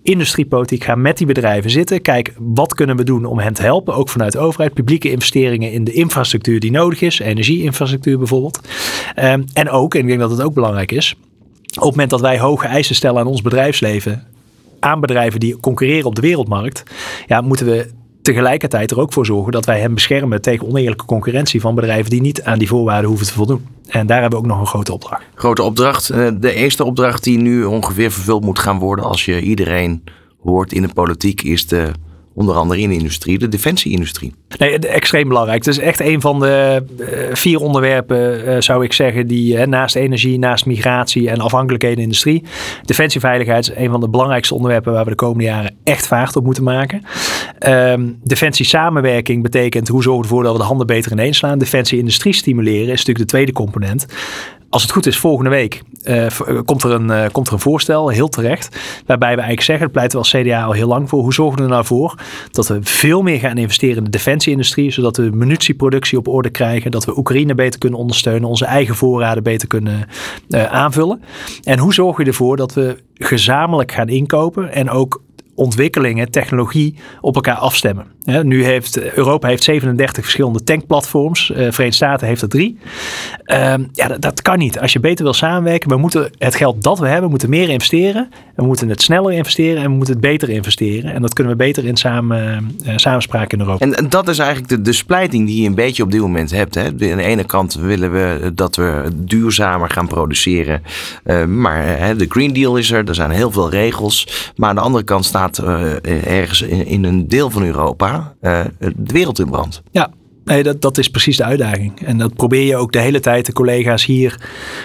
industriepolitiek gaan met die bedrijven zitten. Kijk, wat kunnen we doen om hen te helpen? Ook vanuit de overheid. Publieke investeringen in de infrastructuur die nodig is. Energieinfrastructuur bijvoorbeeld. Um, en ook, en ik denk dat het ook belangrijk is. Op het moment dat wij hoge eisen stellen aan ons bedrijfsleven. Aan bedrijven die concurreren op de wereldmarkt. Ja, moeten we tegelijkertijd er ook voor zorgen dat wij hem beschermen tegen oneerlijke concurrentie van bedrijven die niet aan die voorwaarden hoeven te voldoen. En daar hebben we ook nog een grote opdracht. Grote opdracht. Eh, de eerste opdracht die nu ongeveer vervuld moet gaan worden als je iedereen hoort in de politiek is de onder andere in de industrie, de defensieindustrie. Nee, extreem belangrijk. Het is echt een van de uh, vier onderwerpen, uh, zou ik zeggen, die uh, naast energie, naast migratie en afhankelijkheden in de industrie. Defensieveiligheid is een van de belangrijkste onderwerpen waar we de komende jaren echt vaart op moeten maken. Um, defensie samenwerking betekent hoe zorgen we ervoor dat we de handen beter ineen slaan. Defensie industrie stimuleren is natuurlijk de tweede component als het goed is, volgende week uh, komt, er een, uh, komt er een voorstel, heel terecht. Waarbij we eigenlijk zeggen, dat pleiten we als CDA al heel lang voor. Hoe zorgen we er nou voor dat we veel meer gaan investeren in de defensieindustrie. Zodat we munitieproductie op orde krijgen. Dat we Oekraïne beter kunnen ondersteunen. Onze eigen voorraden beter kunnen aanvullen. En hoe zorgen we ervoor dat we gezamenlijk gaan inkopen. En ook ontwikkelingen, technologie op elkaar afstemmen. nu heeft Europa heeft 37 verschillende tankplatforms. Uh, Verenigde Staten heeft er drie. Uh, ja, dat, kan niet. Als je beter wil samenwerken, we moeten het geld dat we hebben, moeten meer investeren. We moeten het sneller investeren en we moeten het beter investeren. En dat kunnen we beter in samen, uh, samenspraak in Europa. En, dat is eigenlijk de, de splijting die je een beetje op dit moment hebt. Hè? Aan de ene kant willen we dat we duurzamer gaan produceren. Uh, maar de Green Deal is er, er zijn heel veel regels. Maar aan de andere kant uh, ergens in, in, een deel van Europa uh, de wereld in brand. Ja, Nee, dat, dat is precies de uitdaging. En dat probeer je ook de hele tijd de collega's hier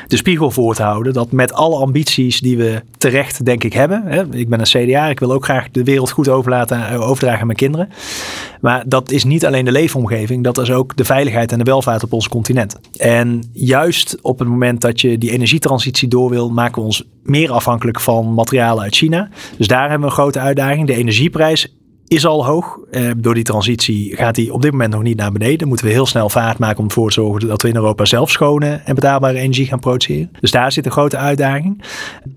de spiegel voor te houden. Dat met alle ambities die we terecht, denk ik, hebben. Hè, ik ben een CDA, ik wil ook graag de wereld goed overlaten, overdragen aan mijn kinderen. Maar dat is niet alleen de leefomgeving, dat is ook de veiligheid en de welvaart op ons continent. En juist op het moment dat je die energietransitie door wil, maken we ons meer afhankelijk van materialen uit China. Dus daar hebben we een grote uitdaging. De energieprijs is al hoog. Eh, door die transitie gaat die op dit moment nog niet naar beneden. Moeten we heel snel vaart maken om ervoor te zorgen dat we in Europa zelf schone en betaalbare energie gaan produceren. Dus daar zit een grote uitdaging.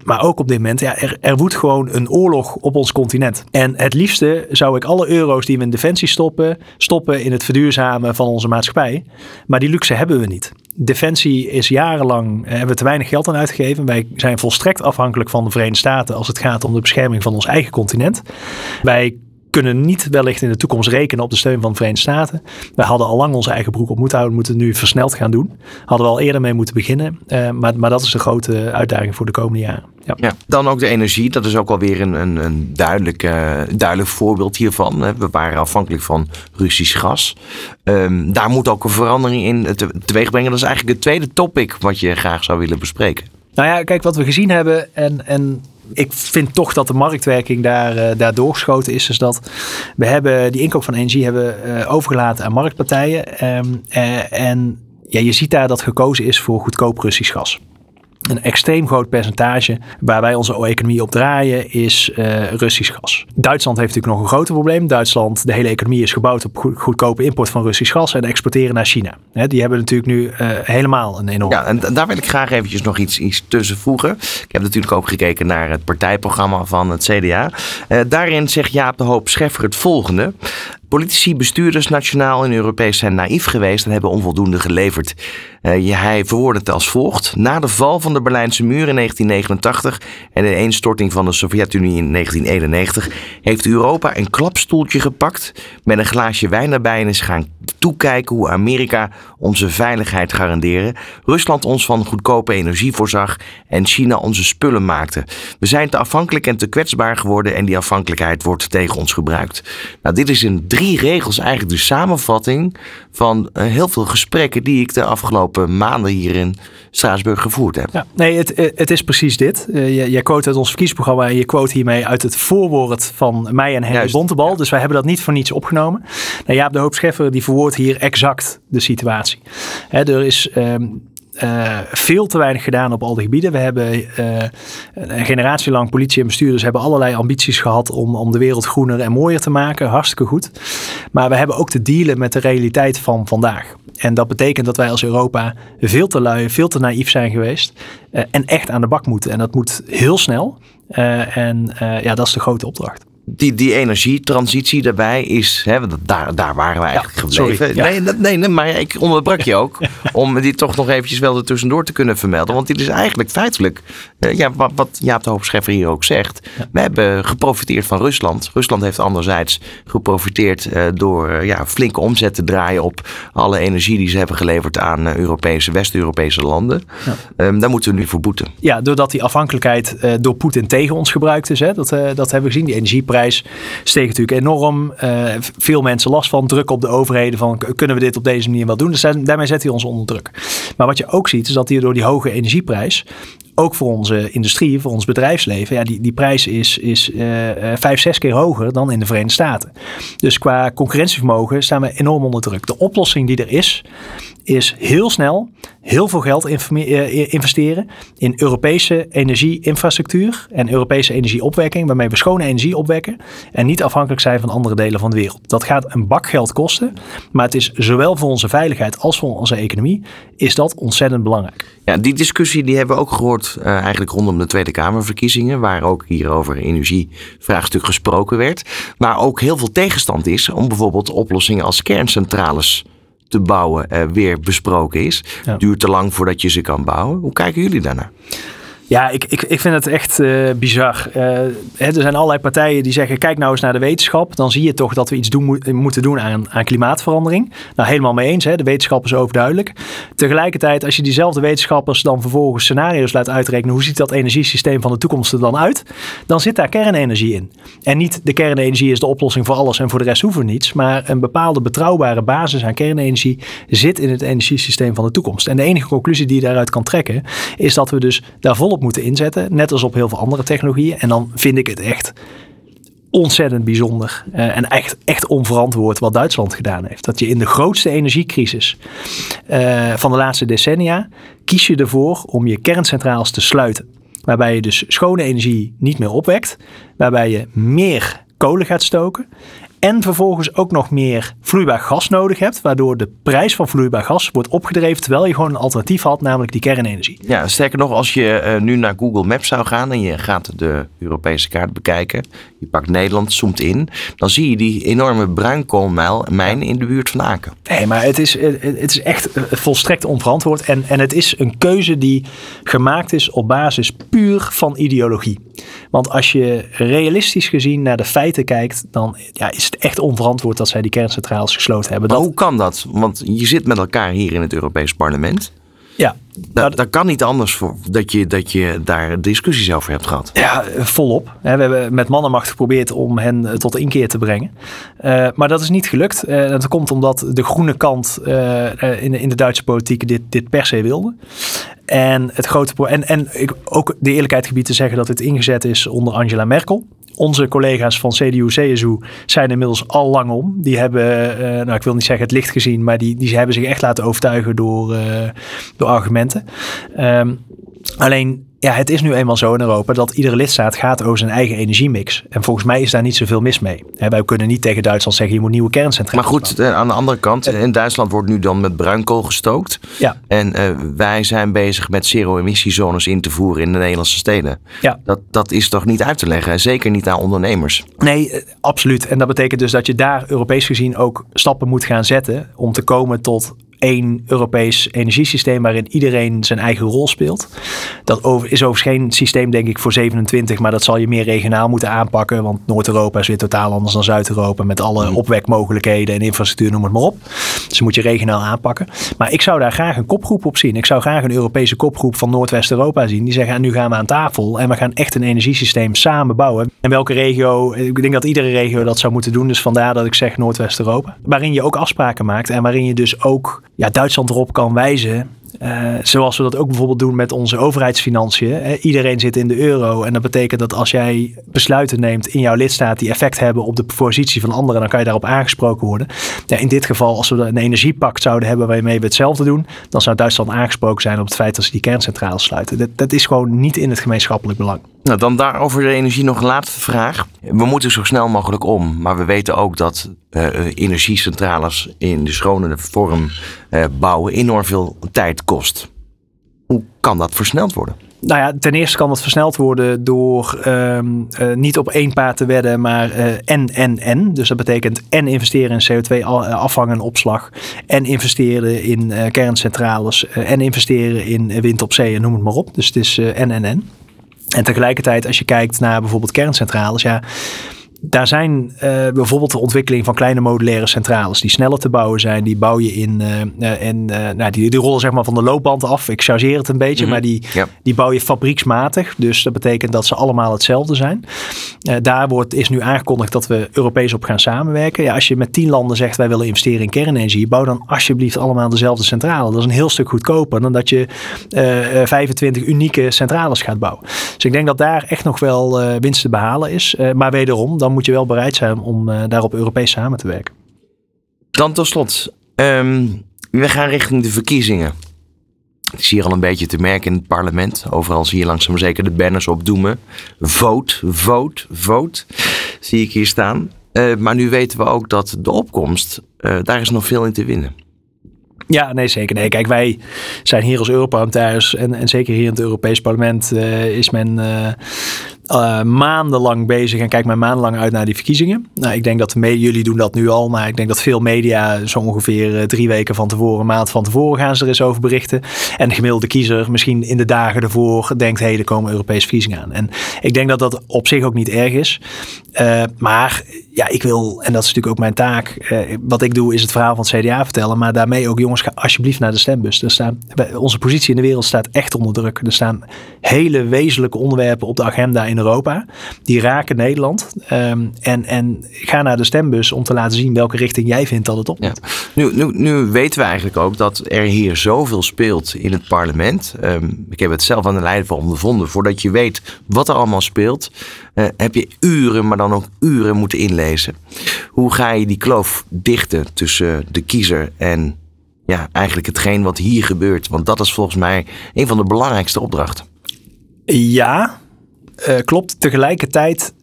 Maar ook op dit moment, ja, er, er woedt gewoon een oorlog op ons continent. En het liefste zou ik alle euro's die we in defensie stoppen, stoppen in het verduurzamen van onze maatschappij. Maar die luxe hebben we niet. Defensie is jarenlang, eh, hebben we te weinig geld aan uitgegeven. Wij zijn volstrekt afhankelijk van de Verenigde Staten als het gaat om de bescherming van ons eigen continent. Wij kunnen niet wellicht in de toekomst rekenen op de steun van de Verenigde Staten. Wij hadden al lang onze eigen broek op moeten houden, moeten het nu versneld gaan doen. Hadden we al eerder mee moeten beginnen. Uh, maar, maar dat is de grote uitdaging voor de komende jaren. Ja. ja. dan ook de energie. Dat is ook alweer een, een, een duidelijk, uh, duidelijk voorbeeld hiervan. We waren afhankelijk van Russisch gas. Um, daar moet ook een verandering in te, teweeg brengen. Dat is eigenlijk het tweede topic wat je graag zou willen bespreken. Nou ja, kijk, wat we gezien hebben en, en ik vind toch dat de marktwerking daar, uh, daar doorgeschoten is. Dus dat we hebben die inkoop van energie hebben uh, overgelaten aan marktpartijen. Um, uh, en ja, je ziet daar dat gekozen is voor goedkoop Russisch gas een extreem groot percentage waar wij onze economie op draaien is uh, Russisch gas. Duitsland heeft natuurlijk nog een groter probleem. Duitsland, de hele economie is gebouwd op goedkope import van Russisch gas en exporteren naar China. die hebben natuurlijk nu uh, helemaal een enorm. Ja, en daar wil ik graag eventjes nog iets, iets tussen voegen. Ik heb natuurlijk ook gekeken naar het partijprogramma van het CDA. Uh, daarin zegt Jaap de Hoop Scheffer het volgende. Politici, bestuurders, nationaal en Europees zijn naïef geweest en hebben onvoldoende geleverd. Uh, hij verwoordde het als volgt. Na de val van de Berlijnse muur in 1989 en de ineenstorting van de Sovjet-Unie in 1991 heeft Europa een klapstoeltje gepakt met een glaasje wijn erbij en is gaan toekijken hoe Amerika onze veiligheid garanderen, Rusland ons van goedkope energie voorzag en China onze spullen maakte. We zijn te afhankelijk en te kwetsbaar geworden en die afhankelijkheid wordt tegen ons gebruikt. Nou, dit is een drie drie regels eigenlijk de samenvatting van eh, heel veel gesprekken die ik de afgelopen maanden hier in Straatsburg gevoerd heb. Ja, nee, het, eh, het is precies dit. Uh, jij quote uit ons verkiezingsprogramma en je quote hiermee uit het voorwoord van mij en Henry Bontebal. Dus wij hebben dat niet voor niets opgenomen. Nou, Jaap de Hoop Scheffer die verwoordt hier exact de situatie. Hè, er is... Um, uh, veel te weinig gedaan op al die gebieden. We hebben uh, een generatie lang politie en bestuurders hebben allerlei ambities gehad om, om de wereld groener en mooier te maken. Hartstikke goed. Maar we hebben ook te dealen met de realiteit van vandaag. En dat betekent dat wij als Europa veel te lui, veel te naïef zijn geweest. Uh, en echt aan de bak moeten. En dat moet heel snel. en ja, dat is de grote opdracht die, die energietransitie daarbij is, hè, daar, daar waren we eigenlijk ja, gebleven. Sorry, nee, nee, nee, maar ik onderbrak je ook om die toch nog eventjes wel er tussendoor te kunnen vermelden. Want dit is eigenlijk feitelijk, uh, ja, wat, wat Jaap de Hoopscheffer hier ook zegt. We hebben geprofiteerd van Rusland. Rusland heeft anderzijds geprofiteerd uh, door uh, ja, flinke omzet te draaien op alle energie die ze hebben geleverd aan Europese, West-Europese landen. Ja. Um, daar moeten we nu voor boeten. Ja, doordat die afhankelijkheid door Poetin tegen ons gebruikt is. Hè, dat, dat hebben we gezien, die energieprijs prijs steeg natuurlijk enorm. Uh, veel mensen last van, druk op de overheden van kunnen we dit op deze manier wel doen. Dus daarmee zet hij ons onder druk. Maar wat je ook ziet is dat hier door die hoge energieprijs ook voor onze industrie, voor ons bedrijfsleven, ja, die, die prijs is, is uh, vijf, zes keer hoger dan in de Verenigde Staten. Dus qua concurrentievermogen staan we enorm onder druk. De oplossing die er is, is heel snel heel veel geld eh, investeren in Europese energieinfrastructuur en Europese energieopwekking, waarmee we schone energie opwekken en niet afhankelijk zijn van andere delen van de wereld. Dat gaat een bak geld kosten, maar het is zowel voor onze veiligheid als voor onze economie is dat ontzettend belangrijk. Ja, die discussie die hebben we ook gehoord uh, eigenlijk rondom de Tweede Kamerverkiezingen, waar ook hier over energievraagstuk gesproken werd, maar ook heel veel tegenstand is om bijvoorbeeld oplossingen als kerncentrales te bouwen uh, weer besproken is. Ja. Duurt te lang voordat je ze kan bouwen. Hoe kijken jullie daarnaar? Ja, ik, ik, ik vind het echt uh, bizar. Uh, er zijn allerlei partijen die zeggen: kijk nou eens naar de wetenschap. Dan zie je toch dat we iets doen, moeten doen aan, aan klimaatverandering. Nou, helemaal mee eens. Hè? De wetenschap is overduidelijk. Tegelijkertijd, als je diezelfde wetenschappers dan vervolgens scenario's laat uitrekenen. hoe ziet dat energiesysteem van de toekomst er dan uit? Dan zit daar kernenergie in. En niet de kernenergie is de oplossing voor alles en voor de rest hoeven we niets. Maar een bepaalde betrouwbare basis aan kernenergie zit in het energiesysteem van de toekomst. En de enige conclusie die je daaruit kan trekken, is dat we dus daar volop moeten inzetten. Net als op heel veel andere technologieën. En dan vind ik het echt ontzettend bijzonder uh, en echt, echt onverantwoord wat Duitsland gedaan heeft. Dat je in de grootste energiecrisis uh, van de laatste decennia kies je ervoor om je kerncentrales te sluiten. Waarbij je dus schone energie niet meer opwekt. Waarbij je meer kolen gaat stoken. En vervolgens ook nog meer vloeibaar gas nodig hebt. Waardoor de prijs van vloeibaar gas wordt opgedreven. Terwijl je gewoon een alternatief had, namelijk die kernenergie. Ja, sterker nog, als je uh, nu naar Google Maps zou gaan. en je gaat de Europese kaart bekijken. Je pakt Nederland, zoomt in. dan zie je die enorme bruinkoolmijn in de buurt van Aken. Nee, maar het is, het is echt eh, volstrekt onverantwoord. En, en het is een keuze die gemaakt is op basis puur van ideologie. Want als je realistisch gezien naar de feiten kijkt. dan ja, is het echt onverantwoord dat zij die kerncentrales gesloten hebben. Maar hoe kan dat? Want je zit met elkaar hier in het Europees Parlement. Ja. Dat, dat kan niet anders voor, dat, je, dat je daar discussies over hebt gehad. Ja, volop. We hebben met mannenmacht geprobeerd om hen eh, tot inkeer te brengen. Uh, maar dat is niet gelukt. Uh, dat komt omdat de groene kant uh, in, de, in de Duitse politiek dit, dit per se wilde. En het grote en, en ik, ook de eerlijkheid gebied te zeggen dat het ingezet is onder Angela Merkel onze collega's van CDU, CSU zijn inmiddels al lang om. Die hebben, uh, nou ik wil niet zeggen het licht gezien, maar die, die hebben zich echt laten overtuigen door, uh, door argumenten. Um, alleen ja, het is nu eenmaal zo in Europa dat iedere lidstaat gaat over zijn eigen energiemix. En volgens mij is daar niet zoveel mis mee. wij kunnen niet tegen Duitsland zeggen, je moet nieuwe kerncentrales Maar goed, aan de andere kant, in Duitsland wordt nu dan met bruinkool gestookt. Ja. En uh, wij zijn bezig met zero-emissiezones in te voeren in de Nederlandse steden. Ja. Dat, dat is toch niet uit te leggen, zeker niet aan ondernemers. Nee, eh, absoluut. En dat betekent dus dat je daar Europees gezien ook stappen moet gaan zetten om te komen tot één Europees energiesysteem waarin iedereen zijn eigen rol speelt. Dat over, is overigens geen systeem, denk ik, voor 27, maar dat zal je meer regionaal moeten aanpakken. Want Noord-Europa is weer totaal anders dan Zuid-Europa met alle Mhm. opwekmogelijkheden en infrastructuur, noem het maar op. Dus moet je regionaal aanpakken. Maar ik zou daar graag een kopgroep op zien. Ik zou graag een Europese kopgroep van Noordwest-Europa zien. Die zeggen, en nu gaan we aan tafel en we gaan echt een energiesysteem samen bouwen. En welke regio, ik denk dat iedere regio dat zou moeten doen. Dus vandaar dat ik zeg Noordwest-Europa. Waarin je ook afspraken maakt en waarin je dus ook ja, Duitsland erop kan wijzen. eh, zoals we dat ook bijvoorbeeld doen met onze overheidsfinanciën. Iedereen zit in de euro. En dat betekent dat als jij besluiten neemt in jouw lidstaat die effect hebben op de positie van anderen, dan kan je daarop aangesproken worden. Ja, in dit geval, als we een energiepact zouden hebben waarmee we hetzelfde doen, dan zou Duitsland aangesproken zijn op het feit dat ze die kerncentrales sluiten. Dat, dat is gewoon niet in het gemeenschappelijk belang. Nou, dan daarover de energie nog een laatste vraag. We moeten zo snel mogelijk om, maar we weten ook dat eh, energiecentrales in de schone vorm eh, bouwen enorm veel tijd kost. Hoe kan dat versneld worden? Nou ja, ten eerste kan dat versneld worden door ehm, eh, niet op één paard te wedden, maar en, en, en. Dus dat betekent en investeren in CO2-afvang en opslag. En investeren in kerncentrales. en investeren in wind op zee en noem het maar op. Dus het is en, en, en. En tegelijkertijd, als je kijkt naar bijvoorbeeld kerncentrales, ja. Daar zijn eh, bijvoorbeeld de ontwikkeling van kleine modulaire centrales die sneller te bouwen zijn. Die bouw je in eh, eh, en nou, die, die rollen zeg maar van de loopband af. Ik chargeer het een beetje, Mhm. maar die, Ja. die bouw je fabrieksmatig. Dus dat betekent dat ze allemaal hetzelfde zijn. Daar wordt, is nu aangekondigd dat we Europees op gaan samenwerken. Ja, als je met tien landen zegt wij willen investeren in kernenergie, bouw dan alsjeblieft allemaal dezelfde centrale. Dat is een heel stuk goedkoper dan dat je eh, eh, 25 unieke centrales gaat bouwen. Dus ik denk dat daar echt nog wel winst te behalen is. Maar wederom, dan moet je wel bereid zijn om eh, daarop Europees samen te werken. Dan tot slot. ehm, we gaan richting de verkiezingen. Ik zie hier al een beetje te merken in het parlement. Overal zie je langzaam zeker de banners opdoemen. Vote, vote, vote. Zie ik hier staan. Eh, maar nu weten we ook dat de opkomst, eh, daar is nog veel in te winnen. Ja, nee, zeker. Nee, kijk, wij zijn hier als Europarlementariërs en, en zeker hier in het Europees Parlement is men eh, maandenlang bezig en kijkt men maandenlang uit naar die verkiezingen. Nou, ik denk dat de me- jullie doen dat nu al, maar ik denk dat veel media zo ongeveer eh, drie weken van tevoren, een maand van tevoren gaan ze er eens over berichten. En de gemiddelde kiezer misschien in de dagen ervoor denkt, hé, hey, er komen Europese verkiezingen aan. En ik denk dat dat op zich ook niet erg is. Eh, maar ja, ik wil, en dat is natuurlijk ook mijn taak, eh, wat ik doe is het verhaal van het CDA vertellen, maar daarmee ook jongens, ga alsjeblieft naar de stembus. Er staan, onze positie in de wereld staat echt onder druk. Er staan hele wezenlijke onderwerpen op de agenda in Europa. Die raken Nederland. Ehm, en, en ga naar de stembus om te laten zien welke richting jij vindt dat het op Ja. moet. Nu, nu, nu weten we eigenlijk ook dat er hier zoveel speelt in het parlement. Ehm, ik heb het zelf aan de lijn van ondervonden. Voordat je weet wat er allemaal speelt, eh, heb je uren, maar dan ook uren moeten inlezen. Hoe ga je die kloof dichten tussen de kiezer en ja, eigenlijk hetgeen wat hier gebeurt? Want dat is volgens mij een van de belangrijkste opdrachten. Ja, eh, klopt. Tegelijkertijd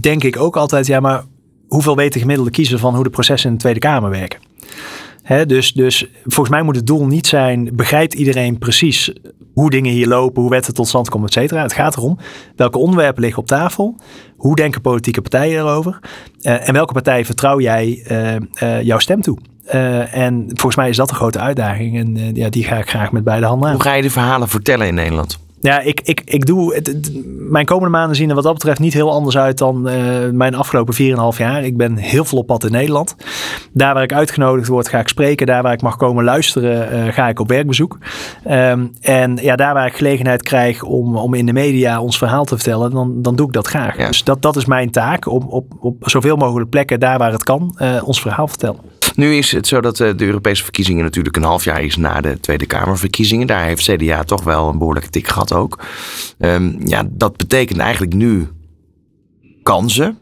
denk ik ook altijd, ja, maar hoeveel weet de gemiddelde kiezer van hoe de processen in de Tweede Kamer werken? Dus, dus volgens mij moet het doel niet zijn, begrijpt iedereen precies hoe dingen hier lopen, hoe wetten tot stand komen, et cetera. Het gaat erom, welke onderwerpen liggen op tafel? Hoe denken politieke partijen erover? Eh, en welke partij vertrouw jij eh, eh, jouw stem toe? En volgens mij is dat een grote uitdaging en ja, die ga ik graag met beide handen aan. Hoe ga je de verhalen vertellen in Nederland? Ja, ik, ik, ik doe. Het, het- mijn komende maanden zien er wat dat betreft niet heel anders uit dan eh, mijn afgelopen 4,5 jaar. Ik ben heel veel op pad in Nederland. Daar waar ik uitgenodigd word, ga ik spreken. Daar waar ik mag komen luisteren, eh, ga ik op werkbezoek. Ehm, en ja, daar waar ik gelegenheid krijg om, om in de media ons verhaal te vertellen, dan, dan doe ik dat graag. Ja. Dus dat, dat is mijn taak. Om op, op zoveel mogelijk plekken, daar waar het kan, eh, ons verhaal vertellen. Nu is het zo dat eh, de Europese verkiezingen natuurlijk een half jaar is na de Tweede Kamerverkiezingen. Daar heeft CDA toch wel een behoorlijke tik gehad ook. Ehm, ja, dat betekent eigenlijk nu kansen.